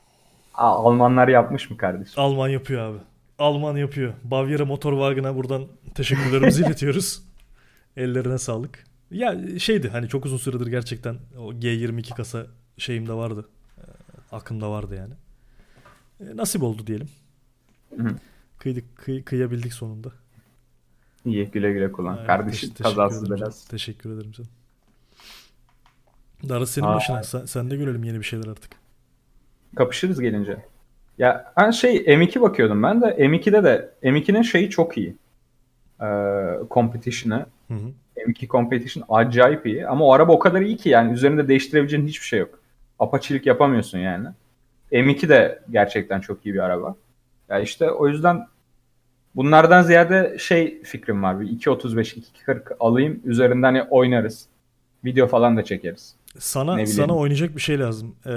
Aa, Almanlar yapmış mı kardeşim? Alman yapıyor abi. Alman yapıyor. Bavyera Motorwagen'a buradan teşekkürlerimizi iletiyoruz. Ellerine sağlık. Ya şeydi hani çok uzun süredir gerçekten o G22 kasa şeyimde vardı. Ee, aklımda vardı yani. E, nasip oldu diyelim. Hı. Kıydık, kıy- kıyabildik sonunda. İyi güle güle kullan. Aynen, kardeşim teş- canım. belasız. Teşekkür ederim canım. Darısı senin Aa. başına. Sen, sen de görelim yeni bir şeyler artık. Kapışırız gelince. Ya ben şey M2 bakıyordum ben de M2'de de M2'nin şeyi çok iyi. Ee, competition'ı. Hı hı. M2 Competition acayip iyi ama o araba o kadar iyi ki yani üzerinde değiştirebileceğin hiçbir şey yok. Apaçilik yapamıyorsun yani. M2 de gerçekten çok iyi bir araba. Ya işte o yüzden bunlardan ziyade şey fikrim var. Bir 2.35 2.40 alayım üzerinden hani oynarız. Video falan da çekeriz. Sana sana oynayacak bir şey lazım. Ee,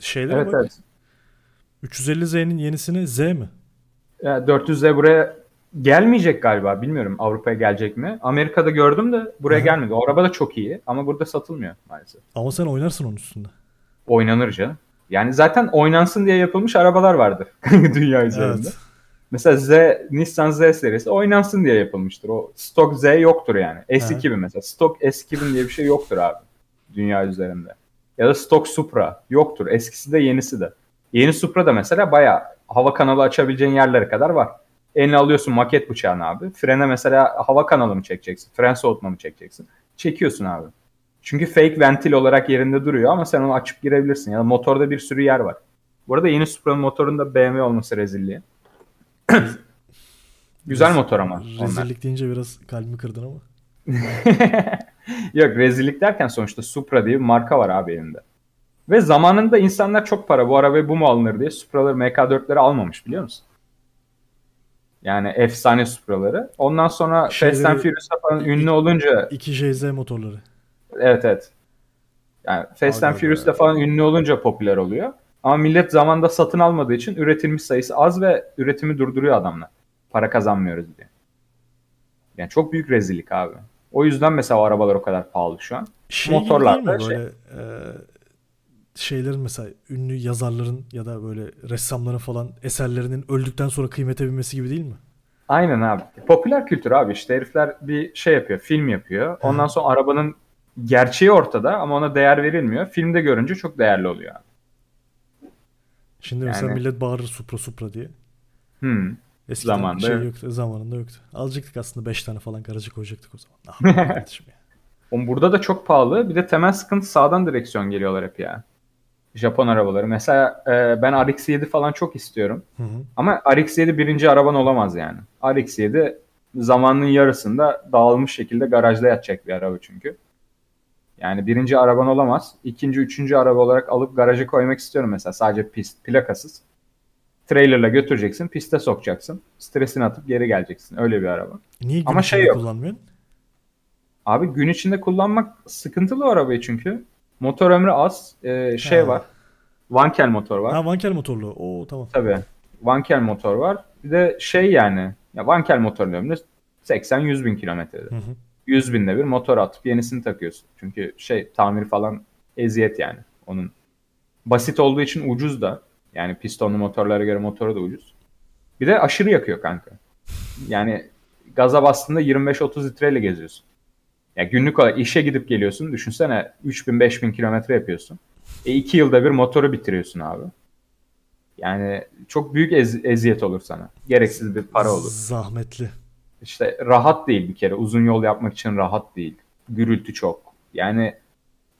şeylere Evet bak. evet. 350Z'nin yenisini Z mi? Ya 400'e buraya gelmeyecek galiba. Bilmiyorum Avrupa'ya gelecek mi? Amerika'da gördüm de buraya Aha. gelmedi. O araba da çok iyi ama burada satılmıyor maalesef. Ama sen oynarsın onun üstünde. Oynanır canım. Yani zaten oynansın diye yapılmış arabalar vardır dünya üzerinde. Evet. Mesela Z, Nissan Z serisi oynansın diye yapılmıştır. O stok Z yoktur yani. S2000 mesela. Stok S2000 diye bir şey yoktur abi. Dünya üzerinde. Ya da stok Supra yoktur. Eskisi de yenisi de. Yeni Supra da mesela bayağı hava kanalı açabileceğin yerlere kadar var. Eline alıyorsun maket bıçağını abi. Frene mesela hava kanalı mı çekeceksin? Fren soğutma mı çekeceksin? Çekiyorsun abi. Çünkü fake ventil olarak yerinde duruyor ama sen onu açıp girebilirsin. Ya da motorda bir sürü yer var. Bu arada yeni Supra'nın motorunda BMW olması rezilliği. Güzel motor ama. onlar. Rezillik deyince biraz kalbimi kırdın ama. Yok rezillik derken sonuçta Supra diye bir marka var abi elinde. Ve zamanında insanlar çok para bu arabayı bu mu alınır diye Supra'ları MK4'leri almamış biliyor musun? Yani efsane Supra'ları. Ondan sonra Şeyleri- Fast and Furious'ta falan ünlü olunca 2JZ motorları. evet evet. Yani Fast Aga and. Furious'ta falan ünlü olunca popüler oluyor. Ama millet zamanda satın almadığı için üretilmiş sayısı az ve üretimi durduruyor adamlar. Para kazanmıyoruz diye. Yani çok büyük rezillik abi. O yüzden mesela o arabalar o kadar pahalı şu an. Şey Motorlar da böyle e, şeylerin mesela ünlü yazarların ya da böyle ressamların falan eserlerinin öldükten sonra kıymete binmesi gibi değil mi? Aynen abi. Popüler kültür abi işte herifler bir şey yapıyor, film yapıyor. Ondan sonra arabanın gerçeği ortada ama ona değer verilmiyor. Filmde görünce çok değerli oluyor abi. Şimdi mesela Yani- millet bağırır Supra Supra diye. Hmm. Eskiden Zamanında şey evet. yoktu, zamanında yoktu. Alacaktık aslında 5 tane falan garajı koyacaktık o zaman. Ne yapalım kardeşim ya? Oğlum burada da çok pahalı. Bir de temel sıkıntı sağdan direksiyon geliyorlar hep ya. Japon arabaları. Mesela e, ben RX-7 falan çok istiyorum. Hı hı. Ama RX-7 birinci araban olamaz yani. RX-7 zamanının yarısında dağılmış şekilde garajda yatacak bir araba çünkü. Yani birinci araban olamaz. İkinci, üçüncü araba olarak alıp garaja koymak istiyorum mesela. Sadece pist, plakasız. Trailerla götüreceksin, piste sokacaksın. Stresini atıp geri geleceksin. Öyle bir araba. Niye gün Ama şey yok. kullanmıyorsun? Abi gün içinde kullanmak sıkıntılı arabayı çünkü. Motor ömrü az. Ee, şey Ha. var. Vankel motor var. Ha Vankel motorlu. Oo tamam. Tabii. Vankel motor var. Bir de şey yani. Ya Vankel motorun ömrü 80-100 bin kilometrede. Hı hı. 100 binde bir motor atıp yenisini takıyorsun. Çünkü şey tamir falan eziyet yani onun. Basit olduğu için ucuz da. Yani pistonlu motorlara göre motoru da ucuz. Bir de aşırı yakıyor kanka. Yani gaza bastığında 25-30 litreyle geziyorsun. Ya günlük olarak işe gidip geliyorsun. Düşünsene 3000-5000 kilometre yapıyorsun. E 2 yılda bir motoru bitiriyorsun abi. Yani çok büyük ez- eziyet olur sana. Gereksiz bir para olur. Zahmetli. İşte rahat değil bir kere. Uzun yol yapmak için rahat değil. Gürültü çok. Yani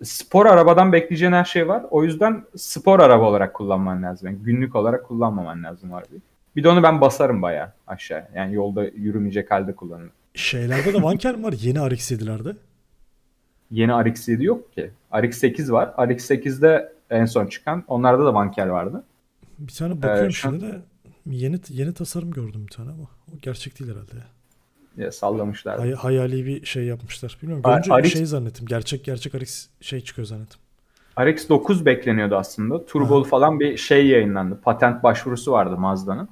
spor arabadan bekleyeceğin her şey var. O yüzden spor araba olarak kullanman lazım. Yani günlük olarak kullanmaman lazım var bir. De onu ben basarım bayağı aşağıya. Yani yolda yürümeyecek halde kullanırım. Şeylerde de Vankel mi var? Yeni RX-7'lerde. Yeni RX-7 yok ki. RX-8 var. RX-8'de en son çıkan. Onlarda da vankel vardı. Bir tane bakıyorum Ee, şimdi de yeni yeni tasarım gördüm bir tane ama o gerçek değil herhalde ya. Ya, sallamışlar. Hay- hayali bir şey yapmışlar. Bilmiyorum. Görünce RX şey zannettim. Gerçek gerçek RX şey çıkıyor zannettim. RX-9 bekleniyordu aslında. Turbolu falan bir şey yayınlandı. Patent başvurusu vardı Mazda'nın.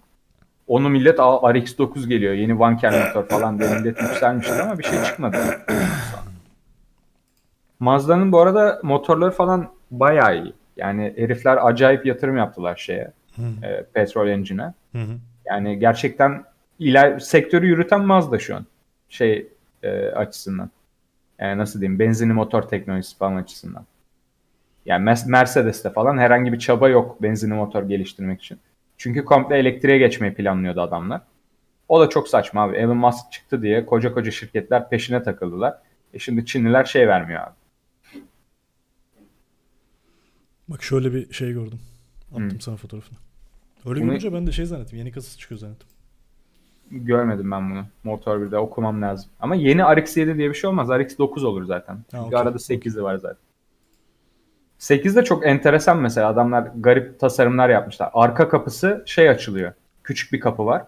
Onu millet "Aa, RX-9 geliyor. Yeni vankel motor falan diye millet yükselmişti ama bir şey çıkmadı. Mazda'nın bu arada motorları falan bayağı iyi. Yani herifler acayip yatırım yaptılar şeye. E, petrol engine'e. Yani gerçekten iler sektörü yürüten Mazda şu an. Şey e, açısından. Yani nasıl diyeyim benzinli motor teknolojisi falan açısından. Yani Mercedes'te falan herhangi bir çaba yok benzinli motor geliştirmek için. Çünkü komple elektriğe geçmeyi planlıyordu adamlar. O da çok saçma abi. Elon Musk çıktı diye koca koca şirketler peşine takıldılar. E şimdi Çinliler şey vermiyor abi. Bak şöyle bir şey gördüm. Attım hmm. sana fotoğrafını. Öyle bunu... görünce ben de şey zannettim. Yeni kasası çıkıyor zannettim. Görmedim ben bunu. Motor 1'de okumam lazım. Ama yeni RX 7 diye bir şey olmaz. RX 9 olur zaten. Ha, Çünkü okay. arada 8'i var zaten. 8'de çok enteresan mesela adamlar garip tasarımlar yapmışlar. Arka kapısı şey açılıyor. Küçük bir kapı var.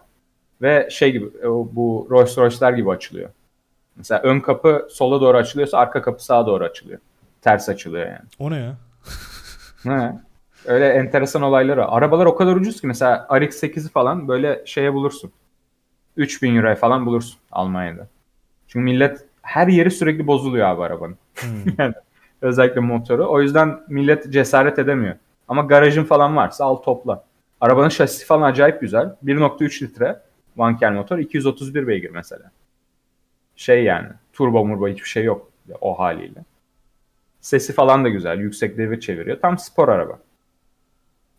Ve şey gibi bu Rolls Royce'lar gibi açılıyor. Mesela ön kapı sola doğru açılıyorsa arka kapı sağa doğru açılıyor. Ters açılıyor yani. O ne ya? ne? Öyle enteresan olayları. Arabalar o kadar ucuz ki mesela RX-8'i falan böyle şeye bulursun. 3000 euroya falan bulursun Almanya'da. Çünkü millet her yeri sürekli bozuluyor abi arabanın. Hmm. yani özellikle motoru. O yüzden millet cesaret edemiyor. Ama garajın falan varsa al topla. Arabanın şasisi falan acayip güzel. 1.3 litre vankel motor 231 beygir mesela. Şey yani turbo murbo hiçbir şey yok o haliyle. Sesi falan da güzel. Yüksek devir çeviriyor. Tam spor araba.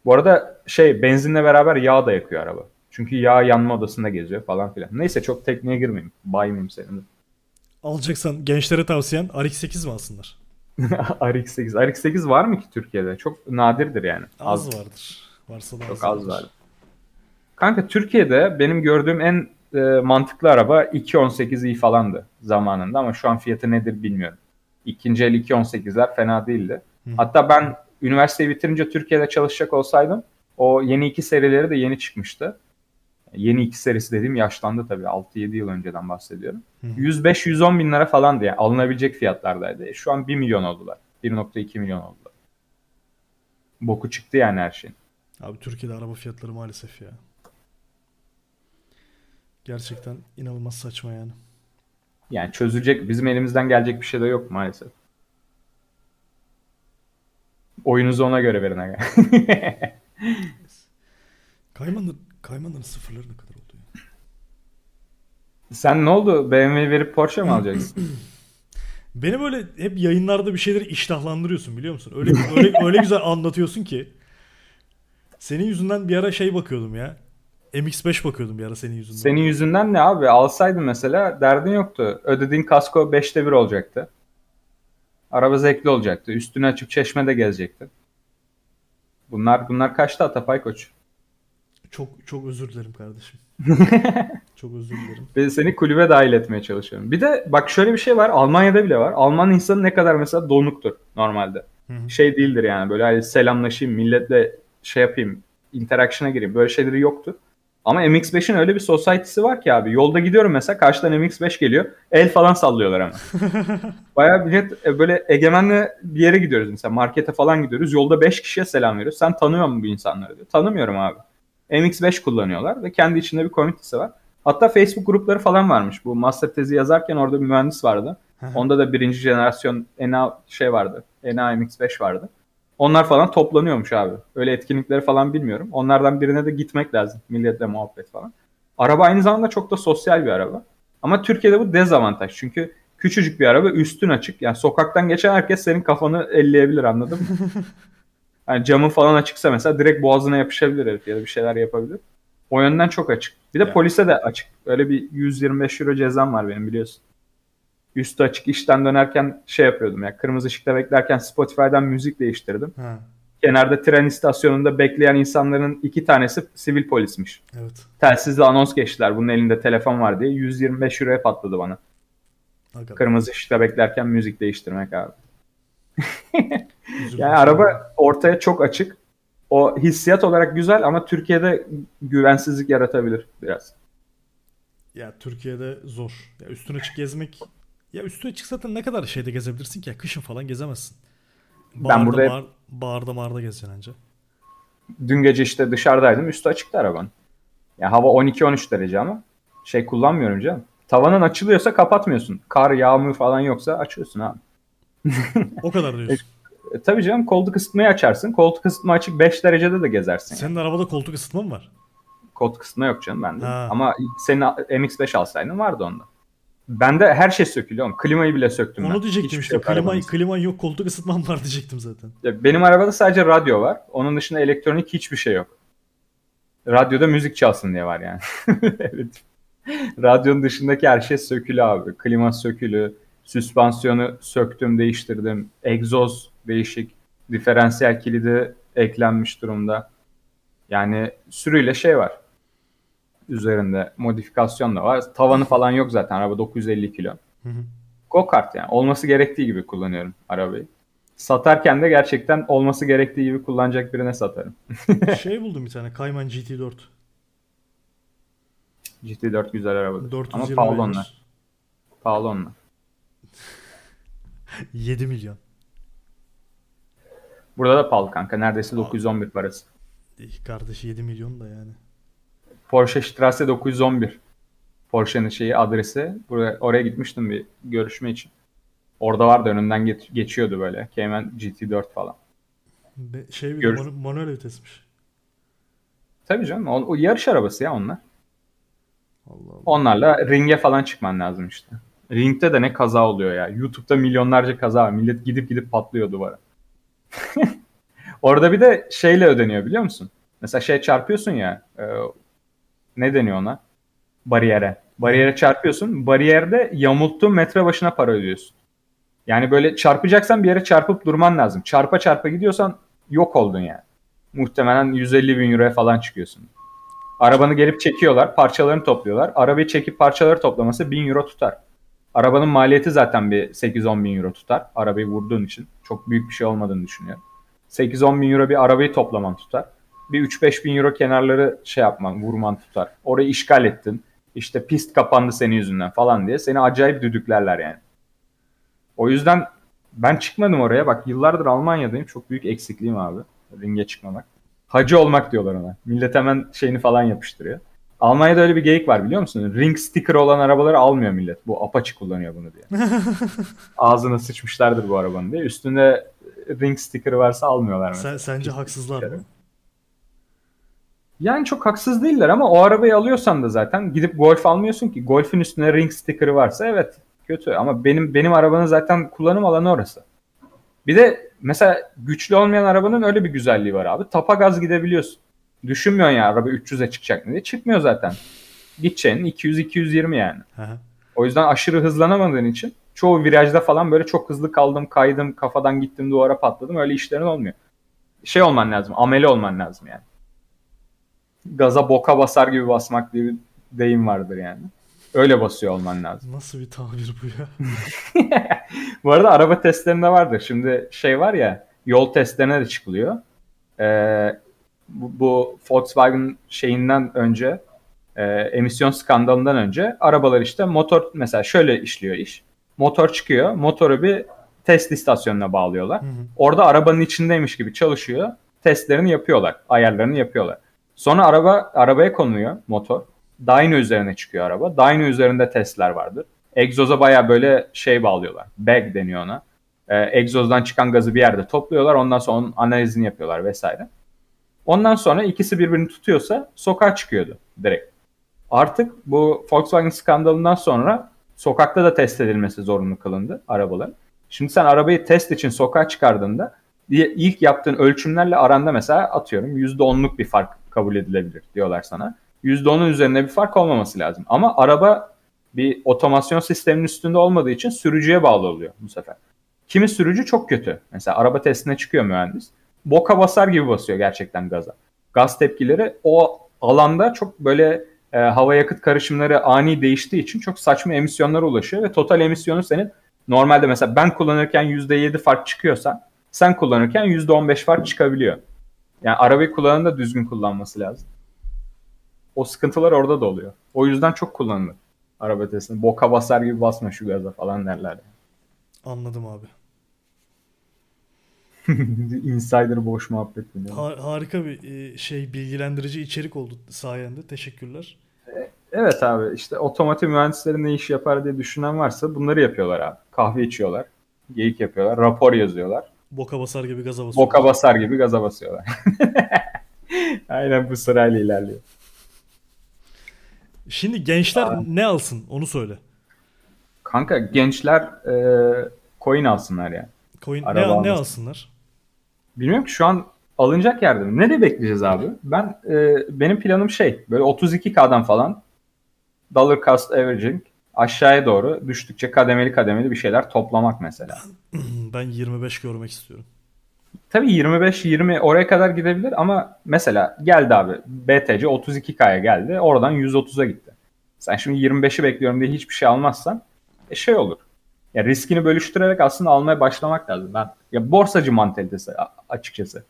Bu arada şey benzinle beraber yağ da yakıyor araba. Çünkü yağ yanma odasında geziyor falan filan. Neyse çok tekniğe girmeyeyim. Baymayayım senin. Alacaksan gençlere tavsiyen RX-8 mi alsınlar? RX-8. RX-8 var mı ki Türkiye'de? Çok nadirdir yani. Az, az vardır. Varsa da Çok az var. Kanka Türkiye'de benim gördüğüm en e, mantıklı araba 2.18i falandı zamanında ama şu an fiyatı nedir bilmiyorum. İkinci el 2.18'ler fena değildi. Hı. Hatta ben üniversiteyi bitirince Türkiye'de çalışacak olsaydım o yeni iki serileri de yeni çıkmıştı. Yeni iki serisi dediğim yaşlandı tabii. 6-7 yıl önceden bahsediyorum. 105-110 bin lira falan diye alınabilecek fiyatlardaydı. Şu an 1 milyon oldular. 1.2 milyon oldular. Boku çıktı yani her şey. Abi Türkiye'de araba fiyatları maalesef ya. Gerçekten inanılmaz saçma yani. Yani çözülecek, bizim elimizden gelecek bir şey de yok maalesef. Oyunuzu ona göre verin aga. Kaymanın, Kaymanların sıfırları ne kadar oldu ya? Sen ne oldu? BMW verip Porsche mi alacaksın? Beni böyle hep yayınlarda bir şeyleri iştahlandırıyorsun biliyor musun? Öyle öyle öyle güzel anlatıyorsun ki. Senin yüzünden bir ara şey bakıyordum ya. MX-5 bakıyordum bir ara senin yüzünden. Senin yüzünden ne abi? Alsaydın mesela derdin yoktu. Ödediğin kasko 5'te 1 olacaktı. Araba zevkli olacaktı. Üstüne açıp çeşmede gezecekti. Bunlar bunlar kaçtı Atapay Koç? Çok çok özür dilerim kardeşim. çok özür dilerim. Ben seni kulübe dahil etmeye çalışıyorum. Bir de bak şöyle bir şey var. Almanya'da bile var. Alman insanı ne kadar mesela donuktur normalde. Hı-hı. Şey değildir yani böyle hani selamlaşayım milletle şey yapayım interaction'a gireyim. Böyle şeyleri yoktu. Ama MX-5'in öyle bir society'si var ki abi. Yolda gidiyorum mesela karşıdan MX-5 geliyor. El falan sallıyorlar ama. Bayağı millet e, böyle egemenle bir yere gidiyoruz mesela. Markete falan gidiyoruz. Yolda 5 kişiye selam veriyoruz. Sen tanıyor musun bu insanları diyor. Tanımıyorum abi. MX5 kullanıyorlar ve kendi içinde bir komünitesi var. Hatta Facebook grupları falan varmış. Bu master tezi yazarken orada bir mühendis vardı. Onda da birinci jenerasyon NA şey vardı. NA MX5 vardı. Onlar falan toplanıyormuş abi. Öyle etkinlikleri falan bilmiyorum. Onlardan birine de gitmek lazım. Milletle muhabbet falan. Araba aynı zamanda çok da sosyal bir araba. Ama Türkiye'de bu dezavantaj. Çünkü küçücük bir araba üstün açık. Yani sokaktan geçen herkes senin kafanı elleyebilir anladın mı? Yani camın falan açıksa mesela direkt boğazına yapışabilir herif ya da bir şeyler yapabilir. O yönden çok açık. Bir de yani. polise de açık. Öyle bir 125 euro cezam var benim biliyorsun. Üstü açık işten dönerken şey yapıyordum ya. Kırmızı ışıkta beklerken Spotify'dan müzik değiştirdim. Ha. Kenarda tren istasyonunda bekleyen insanların iki tanesi sivil polismiş. Evet. Telsizle anons geçtiler. Bunun elinde telefon var diye. 125 euroya patladı bana. Hakikaten. Kırmızı ışıkta beklerken müzik değiştirmek abi. yani araba ortaya çok açık. O hissiyat olarak güzel ama Türkiye'de güvensizlik yaratabilir biraz. Ya Türkiye'de zor. Ya üstüne çık gezmek ya üstüne çık zaten ne kadar şeyde gezebilirsin ki ya kışın falan gezemezsin. Bağırda, ben burada bağır, bağırda mağarda gezeceksin anca. Dün gece işte dışarıdaydım üstü açıktı araban. Ya hava 12-13 derece ama şey kullanmıyorum canım. Tavanın açılıyorsa kapatmıyorsun. Kar, yağmur falan yoksa açıyorsun abi. o kadar diyorsun. E, tabii canım koltuk ısıtmayı açarsın. Koltuk ısıtma açık 5 derecede de gezersin. Senin arabada koltuk ısıtma mı var? Koltuk ısıtma yok canım bende. Ha. Ama senin MX-5 alsaydın vardı onda. Bende her şey sökülüyor oğlum. Klimayı bile söktüm Onu ben. diyecektim Hiçbir işte. Şey klima, klima yok koltuk ısıtmam var diyecektim zaten. Ya benim arabada sadece radyo var. Onun dışında elektronik hiçbir şey yok. Radyoda müzik çalsın diye var yani. evet. Radyonun dışındaki her şey sökülü abi. Klima sökülü, süspansiyonu söktüm, değiştirdim. Egzoz değişik, diferansiyel kilidi eklenmiş durumda. Yani sürüyle şey var. Üzerinde modifikasyon da var. Tavanı falan yok zaten. Araba 950 kilo. Go kart yani. Olması gerektiği gibi kullanıyorum arabayı. Satarken de gerçekten olması gerektiği gibi kullanacak birine satarım. şey buldum bir tane. Kayman GT4. GT4 güzel araba. Ama pahalı onlar. Pahalı onlar. 7 milyon. Burada da pahalı kanka. Neredeyse 911 parası. Kardeş 7 milyon da yani. Porsche Strasse 911. Porsche'nin şeyi adresi. Buraya, oraya gitmiştim bir görüşme için. Orada vardı önünden geç, geçiyordu böyle. Cayman GT4 falan. Be, şey bir Gör... manu- manuel vitesmiş. Tabii canım. O, o yarış arabası ya onlar. Allah Allah. Onlarla ringe falan çıkman lazım işte. Ringde de ne kaza oluyor ya. YouTube'da milyonlarca kaza var. Millet gidip gidip patlıyor duvara. Orada bir de şeyle ödeniyor biliyor musun? Mesela şey çarpıyorsun ya. E, ne deniyor ona? Bariyere. Bariyere çarpıyorsun. Bariyerde yamulttuğun metre başına para ödüyorsun. Yani böyle çarpacaksan bir yere çarpıp durman lazım. Çarpa çarpa gidiyorsan yok oldun yani. Muhtemelen 150 bin euroya falan çıkıyorsun. Arabanı gelip çekiyorlar, parçalarını topluyorlar. Arabayı çekip parçaları toplaması 1000 euro tutar. Arabanın maliyeti zaten bir 8-10 bin euro tutar. Arabayı vurduğun için. Çok büyük bir şey olmadığını düşünüyorum. 8-10 bin euro bir arabayı toplaman tutar. Bir 3-5 bin euro kenarları şey yapman, vurman tutar. Orayı işgal ettin. İşte pist kapandı senin yüzünden falan diye. Seni acayip düdüklerler yani. O yüzden ben çıkmadım oraya. Bak yıllardır Almanya'dayım. Çok büyük eksikliğim abi. Ringe çıkmamak. Hacı olmak diyorlar ona. Millet hemen şeyini falan yapıştırıyor. Almanya'da öyle bir geyik var biliyor musun? Ring sticker olan arabaları almıyor millet. Bu Apache kullanıyor bunu diye. Ağzına sıçmışlardır bu arabanın diye. Üstünde ring sticker'ı varsa almıyorlar mesela. Sen, sence haksızlar mı? Yani çok haksız değiller ama o arabayı alıyorsan da zaten gidip Golf almıyorsun ki. Golf'ün üstüne ring sticker'ı varsa evet kötü ama benim benim arabanın zaten kullanım alanı orası. Bir de mesela güçlü olmayan arabanın öyle bir güzelliği var abi. Tapa gaz gidebiliyorsun. Düşünmüyorsun ya araba 300'e çıkacak diye. Çıkmıyor zaten. Gideceğin 200-220 yani. Aha. O yüzden aşırı hızlanamadığın için çoğu virajda falan böyle çok hızlı kaldım, kaydım, kafadan gittim duvara patladım. Öyle işlerin olmuyor. Şey olman lazım, ameli olman lazım yani. Gaza boka basar gibi basmak diye bir deyim vardır yani. Öyle basıyor olman lazım. Nasıl bir tabir bu ya? bu arada araba testlerinde vardır. Şimdi şey var ya yol testlerine de çıkılıyor. Ee, bu, bu Volkswagen şeyinden önce e, emisyon skandalından önce arabalar işte motor mesela şöyle işliyor iş. Motor çıkıyor. Motoru bir test istasyonuna bağlıyorlar. Hı hı. Orada arabanın içindeymiş gibi çalışıyor. Testlerini yapıyorlar. Ayarlarını yapıyorlar. Sonra araba arabaya konuluyor motor. Dyno üzerine çıkıyor araba. Dyno üzerinde testler vardır. Egzoza baya böyle şey bağlıyorlar. Bag deniyor ona. Ee, egzozdan çıkan gazı bir yerde topluyorlar. Ondan sonra onun analizini yapıyorlar vesaire. Ondan sonra ikisi birbirini tutuyorsa sokağa çıkıyordu direkt. Artık bu Volkswagen skandalından sonra sokakta da test edilmesi zorunlu kılındı arabaların. Şimdi sen arabayı test için sokağa çıkardığında ilk yaptığın ölçümlerle aranda mesela atıyorum %10'luk bir fark kabul edilebilir diyorlar sana. %10'un üzerinde bir fark olmaması lazım. Ama araba bir otomasyon sisteminin üstünde olmadığı için sürücüye bağlı oluyor bu sefer. Kimi sürücü çok kötü. Mesela araba testine çıkıyor mühendis boka basar gibi basıyor gerçekten gaza. Gaz tepkileri o alanda çok böyle e, hava yakıt karışımları ani değiştiği için çok saçma emisyonlara ulaşıyor ve total emisyonu senin normalde mesela ben kullanırken %7 fark çıkıyorsa sen kullanırken %15 fark çıkabiliyor. Yani arabayı kullanan da düzgün kullanması lazım. O sıkıntılar orada da oluyor. O yüzden çok kullanılır araba testinde. Boka basar gibi basma şu gaza falan derler. Anladım abi. Insider boş muhabbet. Ha- harika bir e, şey bilgilendirici içerik oldu sayende. Teşekkürler. Evet abi işte otomotiv mühendisleri ne iş yapar diye düşünen varsa bunları yapıyorlar abi. Kahve içiyorlar. Geyik yapıyorlar. Rapor yazıyorlar. Boka basar gibi gaza basıyor. Boka basar gibi gaza basıyorlar. Aynen bu sırayla ilerliyor. Şimdi gençler Aa. ne alsın onu söyle. Kanka gençler e, coin alsınlar ya. Coin ne, ne alsınlar? Bilmiyorum ki şu an alınacak yerde mi? Ne de bekleyeceğiz abi? Ben e, benim planım şey böyle 32K'dan falan dollar cost averaging aşağıya doğru düştükçe kademeli kademeli bir şeyler toplamak mesela. Ben 25 görmek istiyorum. Tabii 25-20 oraya kadar gidebilir ama mesela geldi abi BTC 32K'ya geldi oradan 130'a gitti. Sen şimdi 25'i bekliyorum diye hiçbir şey almazsan e şey olur. Ya riskini bölüştürerek aslında almaya başlamak lazım. Ben ya borsacı mantalitesi açıkçası.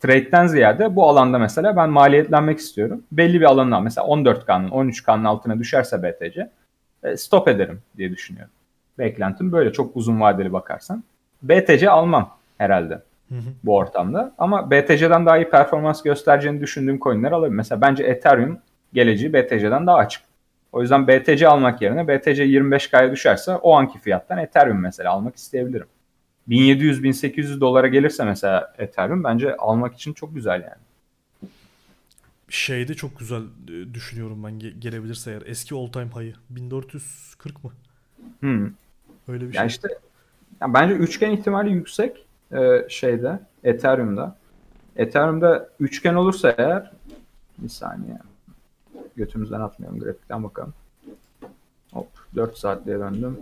Trade'den ziyade bu alanda mesela ben maliyetlenmek istiyorum. Belli bir alanına mesela 14K'nın 13K'nın altına düşerse BTC e, stop ederim diye düşünüyorum. Beklentim böyle çok uzun vadeli bakarsan. BTC almam herhalde bu ortamda. Ama BTC'den daha iyi performans göstereceğini düşündüğüm coinler alabilirim. Mesela bence Ethereum geleceği BTC'den daha açık. O yüzden BTC almak yerine BTC 25K'ya düşerse o anki fiyattan Ethereum mesela almak isteyebilirim. 1700-1800 dolara gelirse mesela Ethereum bence almak için çok güzel yani. Şeyde çok güzel e, düşünüyorum ben ge- gelebilirse eğer. Eski all time high'ı. 1440 mı? Hmm. Öyle bir şey. işte yani bence üçgen ihtimali yüksek e, şeyde Ethereum'da. Ethereum'da üçgen olursa eğer bir saniye götümüzden atmayalım grafikten bakalım. Hop 4 saatliğe döndüm.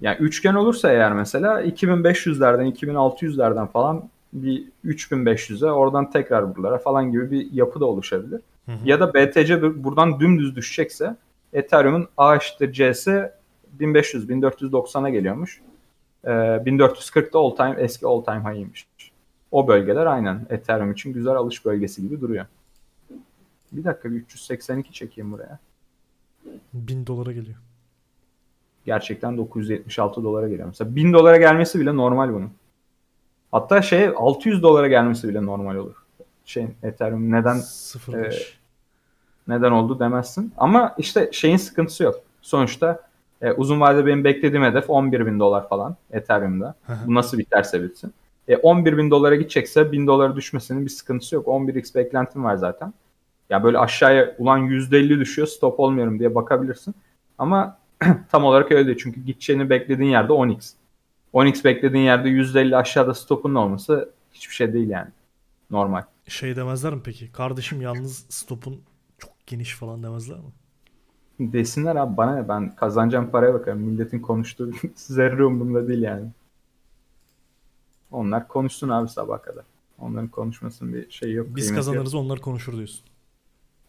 Yani üçgen olursa eğer mesela 2500'lerden 2600'lerden falan bir 3500'e oradan tekrar buralara falan gibi bir yapı da oluşabilir. Hı hı. Ya da BTC buradan dümdüz düşecekse Ethereum'un A eşittir C'si 1500 1490'a geliyormuş. Ee, 1440'da all time eski all time high'ymiş. O bölgeler aynen Ethereum için güzel alış bölgesi gibi duruyor. Bir dakika bir 382 çekeyim buraya. 1000 dolara geliyor. Gerçekten 976 dolara geliyor. Mesela 1000 dolara gelmesi bile normal bunun. Hatta şey 600 dolara gelmesi bile normal olur. Şey Ethereum neden e, neden oldu demezsin. Ama işte şeyin sıkıntısı yok. Sonuçta e, uzun vadede benim beklediğim hedef 11 bin dolar falan Ethereum'da. Bu nasıl biterse bitsin. E, 11 bin dolara gidecekse 1000 dolara düşmesinin bir sıkıntısı yok. 11x beklentim var zaten. Ya böyle aşağıya ulan %50 düşüyor stop olmuyorum diye bakabilirsin. Ama tam olarak öyle değil. Çünkü gideceğini beklediğin yerde 10x. 10x beklediğin yerde %50 aşağıda stopun olması hiçbir şey değil yani. Normal. Şey demezler mi peki? Kardeşim yalnız stopun çok geniş falan demezler mi? Desinler abi bana ne ben kazanacağım paraya bakarım. Milletin konuştuğu zerre umurumda değil yani. Onlar konuşsun abi sabah kadar. Onların konuşmasının bir şey yok. Biz kazanırız yok. onlar konuşur diyorsun.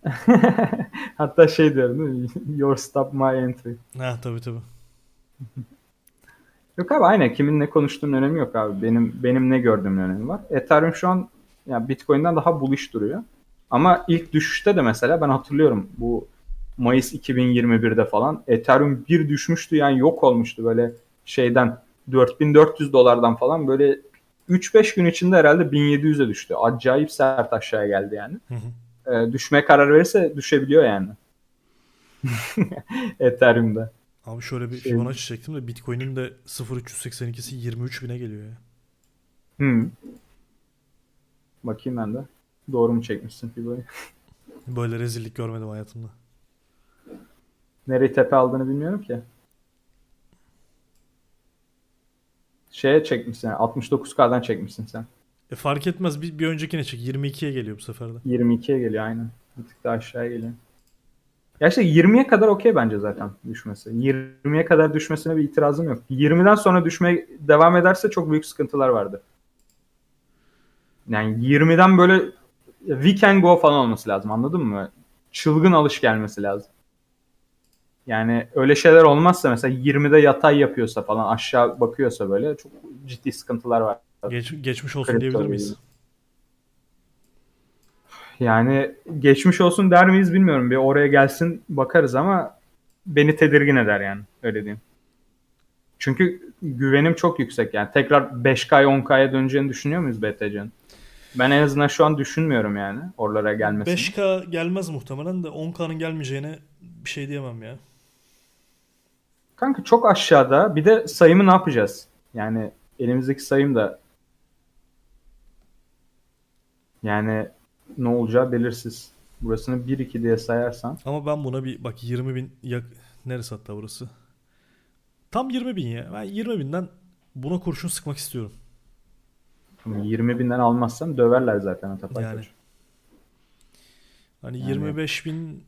Hatta şey diyorum değil mi? Your stop my entry. Ha tabii tabii. yok abi aynen kimin ne konuştuğunun önemi yok abi. Benim benim ne gördüğümün önemi var. Ethereum şu an yani Bitcoin'den daha bullish duruyor. Ama ilk düşüşte de mesela ben hatırlıyorum bu Mayıs 2021'de falan Ethereum bir düşmüştü yani yok olmuştu böyle şeyden 4400 dolardan falan böyle 3-5 gün içinde herhalde 1700'e düştü. Acayip sert aşağıya geldi yani. Hı hı e, düşmeye karar verirse düşebiliyor yani. Ethereum'da. Abi şöyle bir şey... Fibonacci çektim de Bitcoin'in de 0.382'si 23 bine geliyor ya. Hmm. Bakayım ben de. Doğru mu çekmişsin Fibonacci? Böyle rezillik görmedim hayatımda. Nereye tepe aldığını bilmiyorum ki. Şeye çekmişsin. 69K'dan çekmişsin sen. E fark etmez bir, bir öncekine çek. 22'ye geliyor bu sefer de. 22'ye geliyor aynen. Bir tık daha aşağıya geliyor. Ya işte 20'ye kadar okey bence zaten düşmesi. 20'ye kadar düşmesine bir itirazım yok. 20'den sonra düşmeye devam ederse çok büyük sıkıntılar vardı. Yani 20'den böyle we can go falan olması lazım anladın mı? Çılgın alış gelmesi lazım. Yani öyle şeyler olmazsa mesela 20'de yatay yapıyorsa falan aşağı bakıyorsa böyle çok ciddi sıkıntılar var. Geç, geçmiş olsun Kripto diyebilir miyiz? Yani geçmiş olsun der miyiz bilmiyorum. Bir oraya gelsin bakarız ama beni tedirgin eder yani öyle diyeyim. Çünkü güvenim çok yüksek yani. Tekrar 5K 10K'ya döneceğini düşünüyor muyuz BTC'nin? Ben en azından şu an düşünmüyorum yani oralara gelmesini. 5K gelmez muhtemelen de 10K'nın gelmeyeceğine bir şey diyemem ya. Kanka çok aşağıda bir de sayımı ne yapacağız? Yani elimizdeki sayım da yani ne olacağı belirsiz. Burasını 1-2 diye sayarsan Ama ben buna bir bak 20 bin yak neresi hatta burası? Tam 20 bin ya. Ben 20 binden buna kurşun sıkmak istiyorum. 20 binden almazsan döverler zaten Atapay Yani. Koç. Hani Yani- 25 bin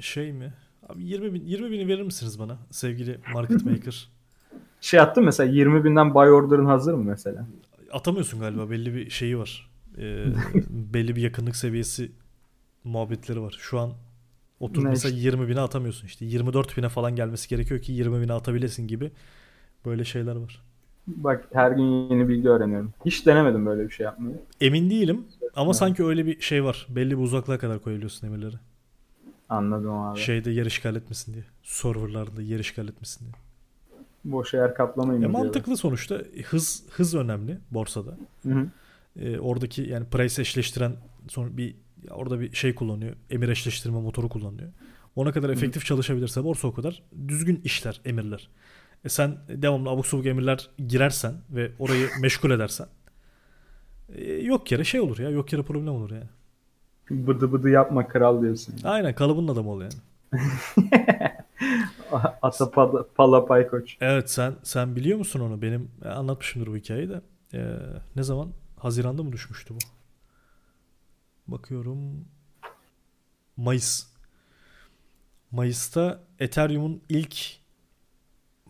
şey mi? Abi 20 bin 20 bini verir misiniz bana sevgili market maker? Şey attın mesela 20 binden buy order'ın hazır mı mesela? Atamıyorsun galiba belli bir şeyi var. Ee, belli bir yakınlık seviyesi muhabbetleri var. Şu an otur mesela işte? 20 bine atamıyorsun işte 24 bine falan gelmesi gerekiyor ki 20 bine atabilesin gibi böyle şeyler var. Bak her gün yeni bilgi öğreniyorum. Hiç denemedim böyle bir şey yapmayı. Emin değilim ama Evet. sanki öyle bir şey var. Belli bir uzaklığa kadar koyabiliyorsun emirleri. Anladım abi. Şeyde yer işgal etmesin diye. Serverlarda yer işgal etmesin diye. Boş yer kaplamayın. Diyorlar. mantıklı sonuçta hız hız önemli borsada. Hı hı. Ee, oradaki yani price eşleştiren sonra bir orada bir şey kullanıyor. Emir eşleştirme motoru kullanıyor. Ona kadar efektif çalışabilirse borsa o kadar düzgün işler emirler. E sen devamlı abuk sabuk emirler girersen ve orayı meşgul edersen e, yok yere şey olur ya yok yere problem olur yani. Bıdı bıdı yapma kral diyorsun. Aynen kalıbın adamı ol yani. Ata pala, pala pay koç. Evet sen sen biliyor musun onu? Benim e, anlatmışımdır bu hikayeyi de. Ee, ne zaman? Haziranda mı düşmüştü bu? Bakıyorum. Mayıs. Mayıs'ta Ethereum'un ilk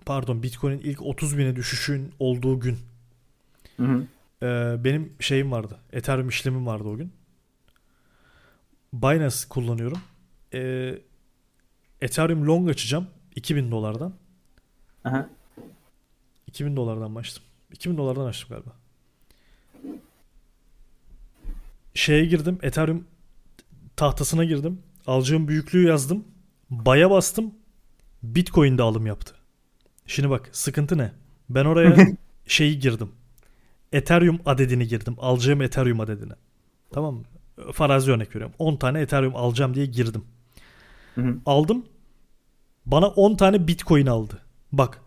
pardon Bitcoin'in ilk 30 bine düşüşün olduğu gün. Hı hı. Ee, benim şeyim vardı. Ethereum işlemim vardı o gün. Binance kullanıyorum. Ee, Ethereum long açacağım 2000 dolardan. Aha. 2000 dolardan açtım. 2000 dolardan açtım galiba. Şeye girdim. Ethereum tahtasına girdim. Alacağım büyüklüğü yazdım. Baya bastım. Bitcoin'de alım yaptı. Şimdi bak sıkıntı ne? Ben oraya şeyi girdim. Ethereum adedini girdim. Alacağım Ethereum adedini. Tamam mı? Farazi örnek veriyorum. 10 tane Ethereum alacağım diye girdim. Aldım. Bana 10 tane Bitcoin aldı. Bak.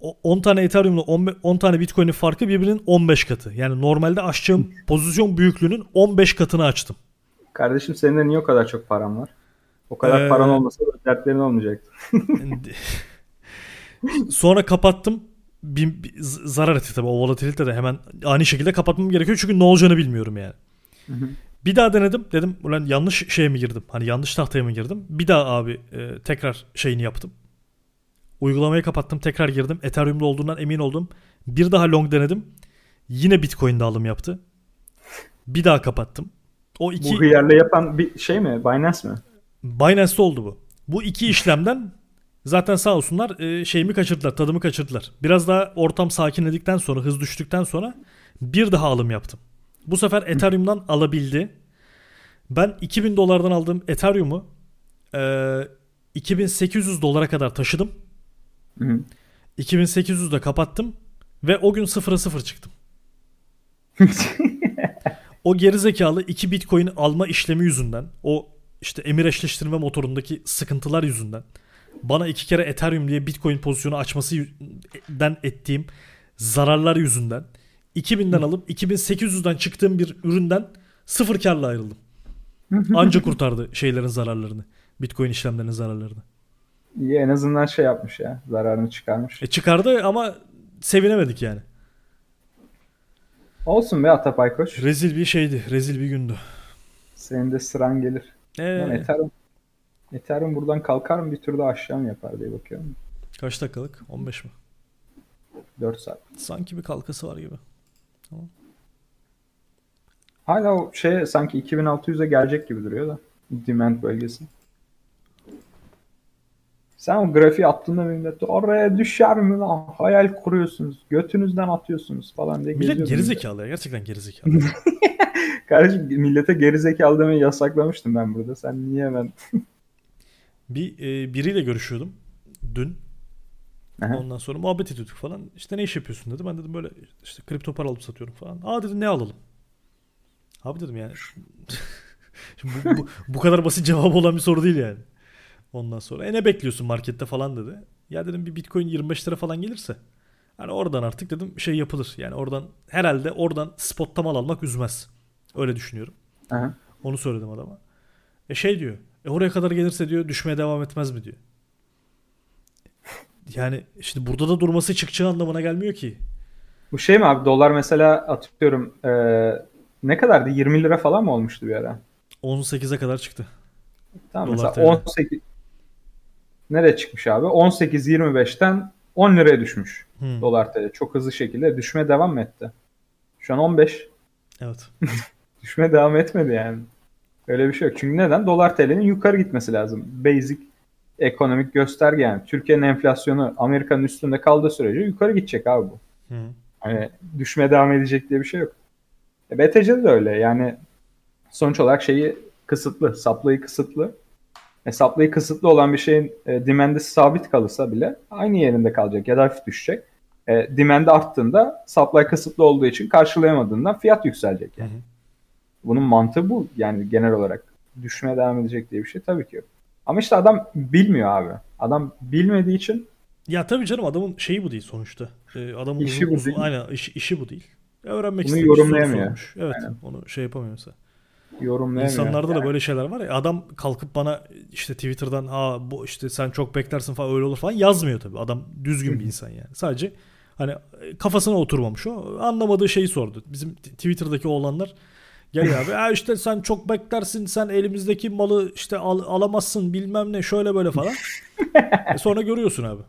O 10 tane Ethereum'la 10, 10 tane Bitcoin'in farkı birbirinin 15 katı. Yani normalde açacağım pozisyon büyüklüğünün 15 katını açtım. Kardeşim senin de niye o kadar çok paran var? O kadar Ee, paran olmasa da dertlerin olmayacaktı. Sonra kapattım. Bir, bir zarar etti tabii o volatilite de hemen ani şekilde kapatmam gerekiyor çünkü ne olacağını bilmiyorum yani. Hı hı. Bir daha denedim. Dedim ulan yanlış şeye mi girdim? Hani yanlış tahtaya mı girdim? Bir daha abi e, tekrar şeyini yaptım. Uygulamayı kapattım. Tekrar girdim. Ethereum'da olduğundan emin oldum. Bir daha long denedim. Yine Bitcoin'de alım yaptı. Bir daha kapattım. O iki Bu hıyarla yapan bir şey mi? Binance mi? Binance'te oldu bu. Bu iki işlemden zaten sağ olsunlar e, şeyimi kaçırdılar, tadımı kaçırdılar. Biraz daha ortam sakinledikten sonra, hız düştükten sonra bir daha alım yaptım. Bu sefer Ethereum'dan alabildi. Ben 2000 dolardan aldığım Ethereum'u e, 2800 dolara kadar taşıdım. Hı hı. 2800'de kapattım ve o gün 0'a 0 çıktım. O gerizekalı 2 Bitcoin alma işlemi yüzünden, o işte emir eşleştirme motorundaki sıkıntılar yüzünden bana iki kere Ethereum diye Bitcoin pozisyonu açmasından ettiğim zararlar yüzünden 2000'den alıp 2800'den çıktığım bir üründen sıfır karla ayrıldım. Anca kurtardı şeylerin zararlarını. Bitcoin işlemlerinin zararlarını. İyi en azından şey yapmış ya. Zararını çıkarmış. E çıkardı ama sevinemedik yani. Olsun be Atapay Koç. Rezil bir şeydi. Rezil bir gündü. Senin de sıran gelir. Ee, Ethereum, Ethereum buradan kalkar mı bir tur daha aşağı mı yapar diye bakıyorum. kaç dakikalık? 15 mi? 4 saat. Sanki bir kalkası var gibi. Hala o şey sanki 2600'e gelecek gibi duruyor da. Demand bölgesi. Sen o grafiği attığında millet oraya düşer mi lan? Hayal kuruyorsunuz. Götünüzden atıyorsunuz falan diye Millet gerizekalı ya. Gerçekten gerizekalı. Kardeşim millete gerizekalı demeyi yasaklamıştım ben burada. Sen niye hemen... bir e, biriyle görüşüyordum dün. Aha. Ondan sonra muhabbet ediyorduk falan. İşte ne iş yapıyorsun dedi. Ben dedim böyle işte kripto para alıp satıyorum falan. Aa dedi ne alalım? Abi dedim yani. Şimdi bu, bu, bu kadar basit cevabı olan bir soru değil yani. Ondan sonra e ne bekliyorsun markette falan dedi. Ya dedim bir bitcoin 25 lira falan gelirse Hani oradan artık dedim şey yapılır. Yani oradan herhalde oradan spotta mal almak üzmez. Öyle düşünüyorum. Aha. Onu söyledim adama. E şey diyor. E oraya kadar gelirse diyor düşmeye devam etmez mi diyor. Yani şimdi burada da durması çıkacağı anlamına gelmiyor ki. Bu şey mi abi dolar mesela atıyorum eee, ne kadardı 20 lira falan mı olmuştu bir ara? 18'e kadar çıktı. Tamam Dolar mesela TL. 18 nereye çıkmış abi? 18.25'ten 10 liraya düşmüş Hmm, dolar TL. Çok hızlı şekilde düşmeye devam etti? Şu an 15. Evet. Düşmeye devam etmedi yani. Öyle bir şey yok. Çünkü neden? Dolar TL'nin yukarı gitmesi lazım. Basic ekonomik gösterge yani. Türkiye'nin enflasyonu Amerika'nın üstünde kaldığı sürece yukarı gidecek abi bu. Hı. Hani düşmeye devam edecek diye bir şey yok. E, BTC'de de öyle. Yani sonuç olarak şeyi kısıtlı. Supply'ı kısıtlı. Supply'ı kısıtlı olan bir şeyin e, demand'i sabit kalırsa bile aynı yerinde kalacak ya da hafif düşecek. E, demand'i arttığında supply kısıtlı olduğu için karşılayamadığından fiyat yükselecek. Yani. Hı hı. Bunun mantığı bu. Yani genel olarak düşmeye devam edecek diye bir şey tabii ki yok. Ama işte adam bilmiyor abi. Adam bilmediği için Ya tabii canım adamın şeyi bu değil sonuçta. Ee, adamın İşi uzun, bu uzun, değil. aynen işi, işi bu değil. Ya öğrenmek Bunu yorumlayamıyor. Evet Aynen. onu şey yapamıyor mesela. Yorumlayamıyor. İnsanlarda da Yani. böyle şeyler var ya adam kalkıp bana işte Twitter'dan ha bu işte sen çok beklersin falan öyle olur falan yazmıyor tabii. Adam düzgün bir insan yani. Sadece hani kafasına oturmamış o. Anlamadığı şeyi sordu. Bizim Twitter'daki oğlanlar geliyor abi. Ha işte sen çok beklersin sen elimizdeki malı işte al- alamazsın bilmem ne şöyle böyle falan. E sonra görüyorsun abi.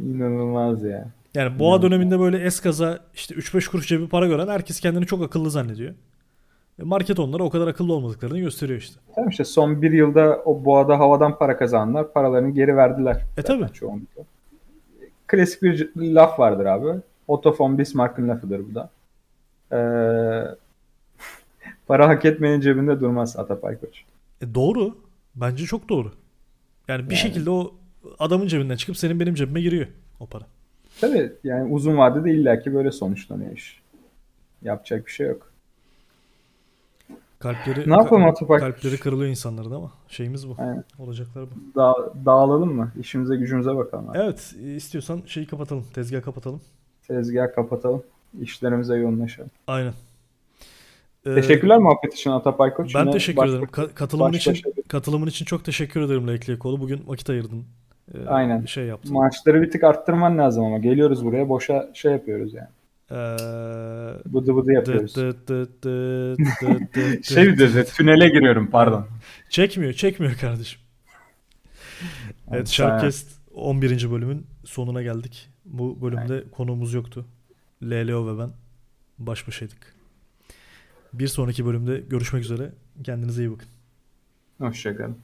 İnanılmaz ya. Yani boğa döneminde böyle eskaza işte 3-5 kuruş cebi para gören herkes kendini çok akıllı zannediyor. E Market onlara o kadar akıllı olmadıklarını gösteriyor işte. Tamam işte son bir yılda o boğada havadan para kazananlar paralarını geri verdiler. E tabii. çoğunlukla. Klasik bir laf vardır abi. Otto von Bismarck'ın lafıdır bu da. Ee, para hak etmenin cebinde durmaz Atapay Koç. E doğru. Bence çok doğru. Yani bir Yani. şekilde o adamın cebinden çıkıp senin benim cebime giriyor o para. Tabii yani uzun vadede illaki böyle sonuçlanıyor iş. Yapacak bir şey yok. Kalpleri Ne yapalım Atapay? Kalpleri kırılıyor insanların ama şeyimiz bu. Aynen. Olacaklar bu. Da- dağılalım mı? İşimize gücümüze bakalım. Abi. Evet, istiyorsan şeyi kapatalım. Tezgah kapatalım. Tezgah kapatalım. İşlerimize yoğunlaşalım. Aynen. Ee, Teşekkürler muhabbet için Atapay Koç. Ben Yine teşekkür baş- ederim. Ka- katılımın baş için başa bir- katılımın için çok teşekkür ederim Lekli Kolu. Bugün vakit ayırdın. Ee, Aynen. Şey yaptın. Maaşları bir tık arttırman lazım ama geliyoruz buraya boşa şey yapıyoruz yani. Ee, Bıdı bıdı yapıyoruz. dıt dıt dıt dıt dıt Şey dıt. diyoruz tünele giriyorum pardon. Çekmiyor, çekmiyor kardeşim. Evet, Sharkcast 11. bölümün sonuna geldik. Bu bölümde konuğumuz yoktu. LLO ve ben baş başaydık. Bir sonraki bölümde görüşmek üzere. Kendinize iyi bakın. Hoşçakalın.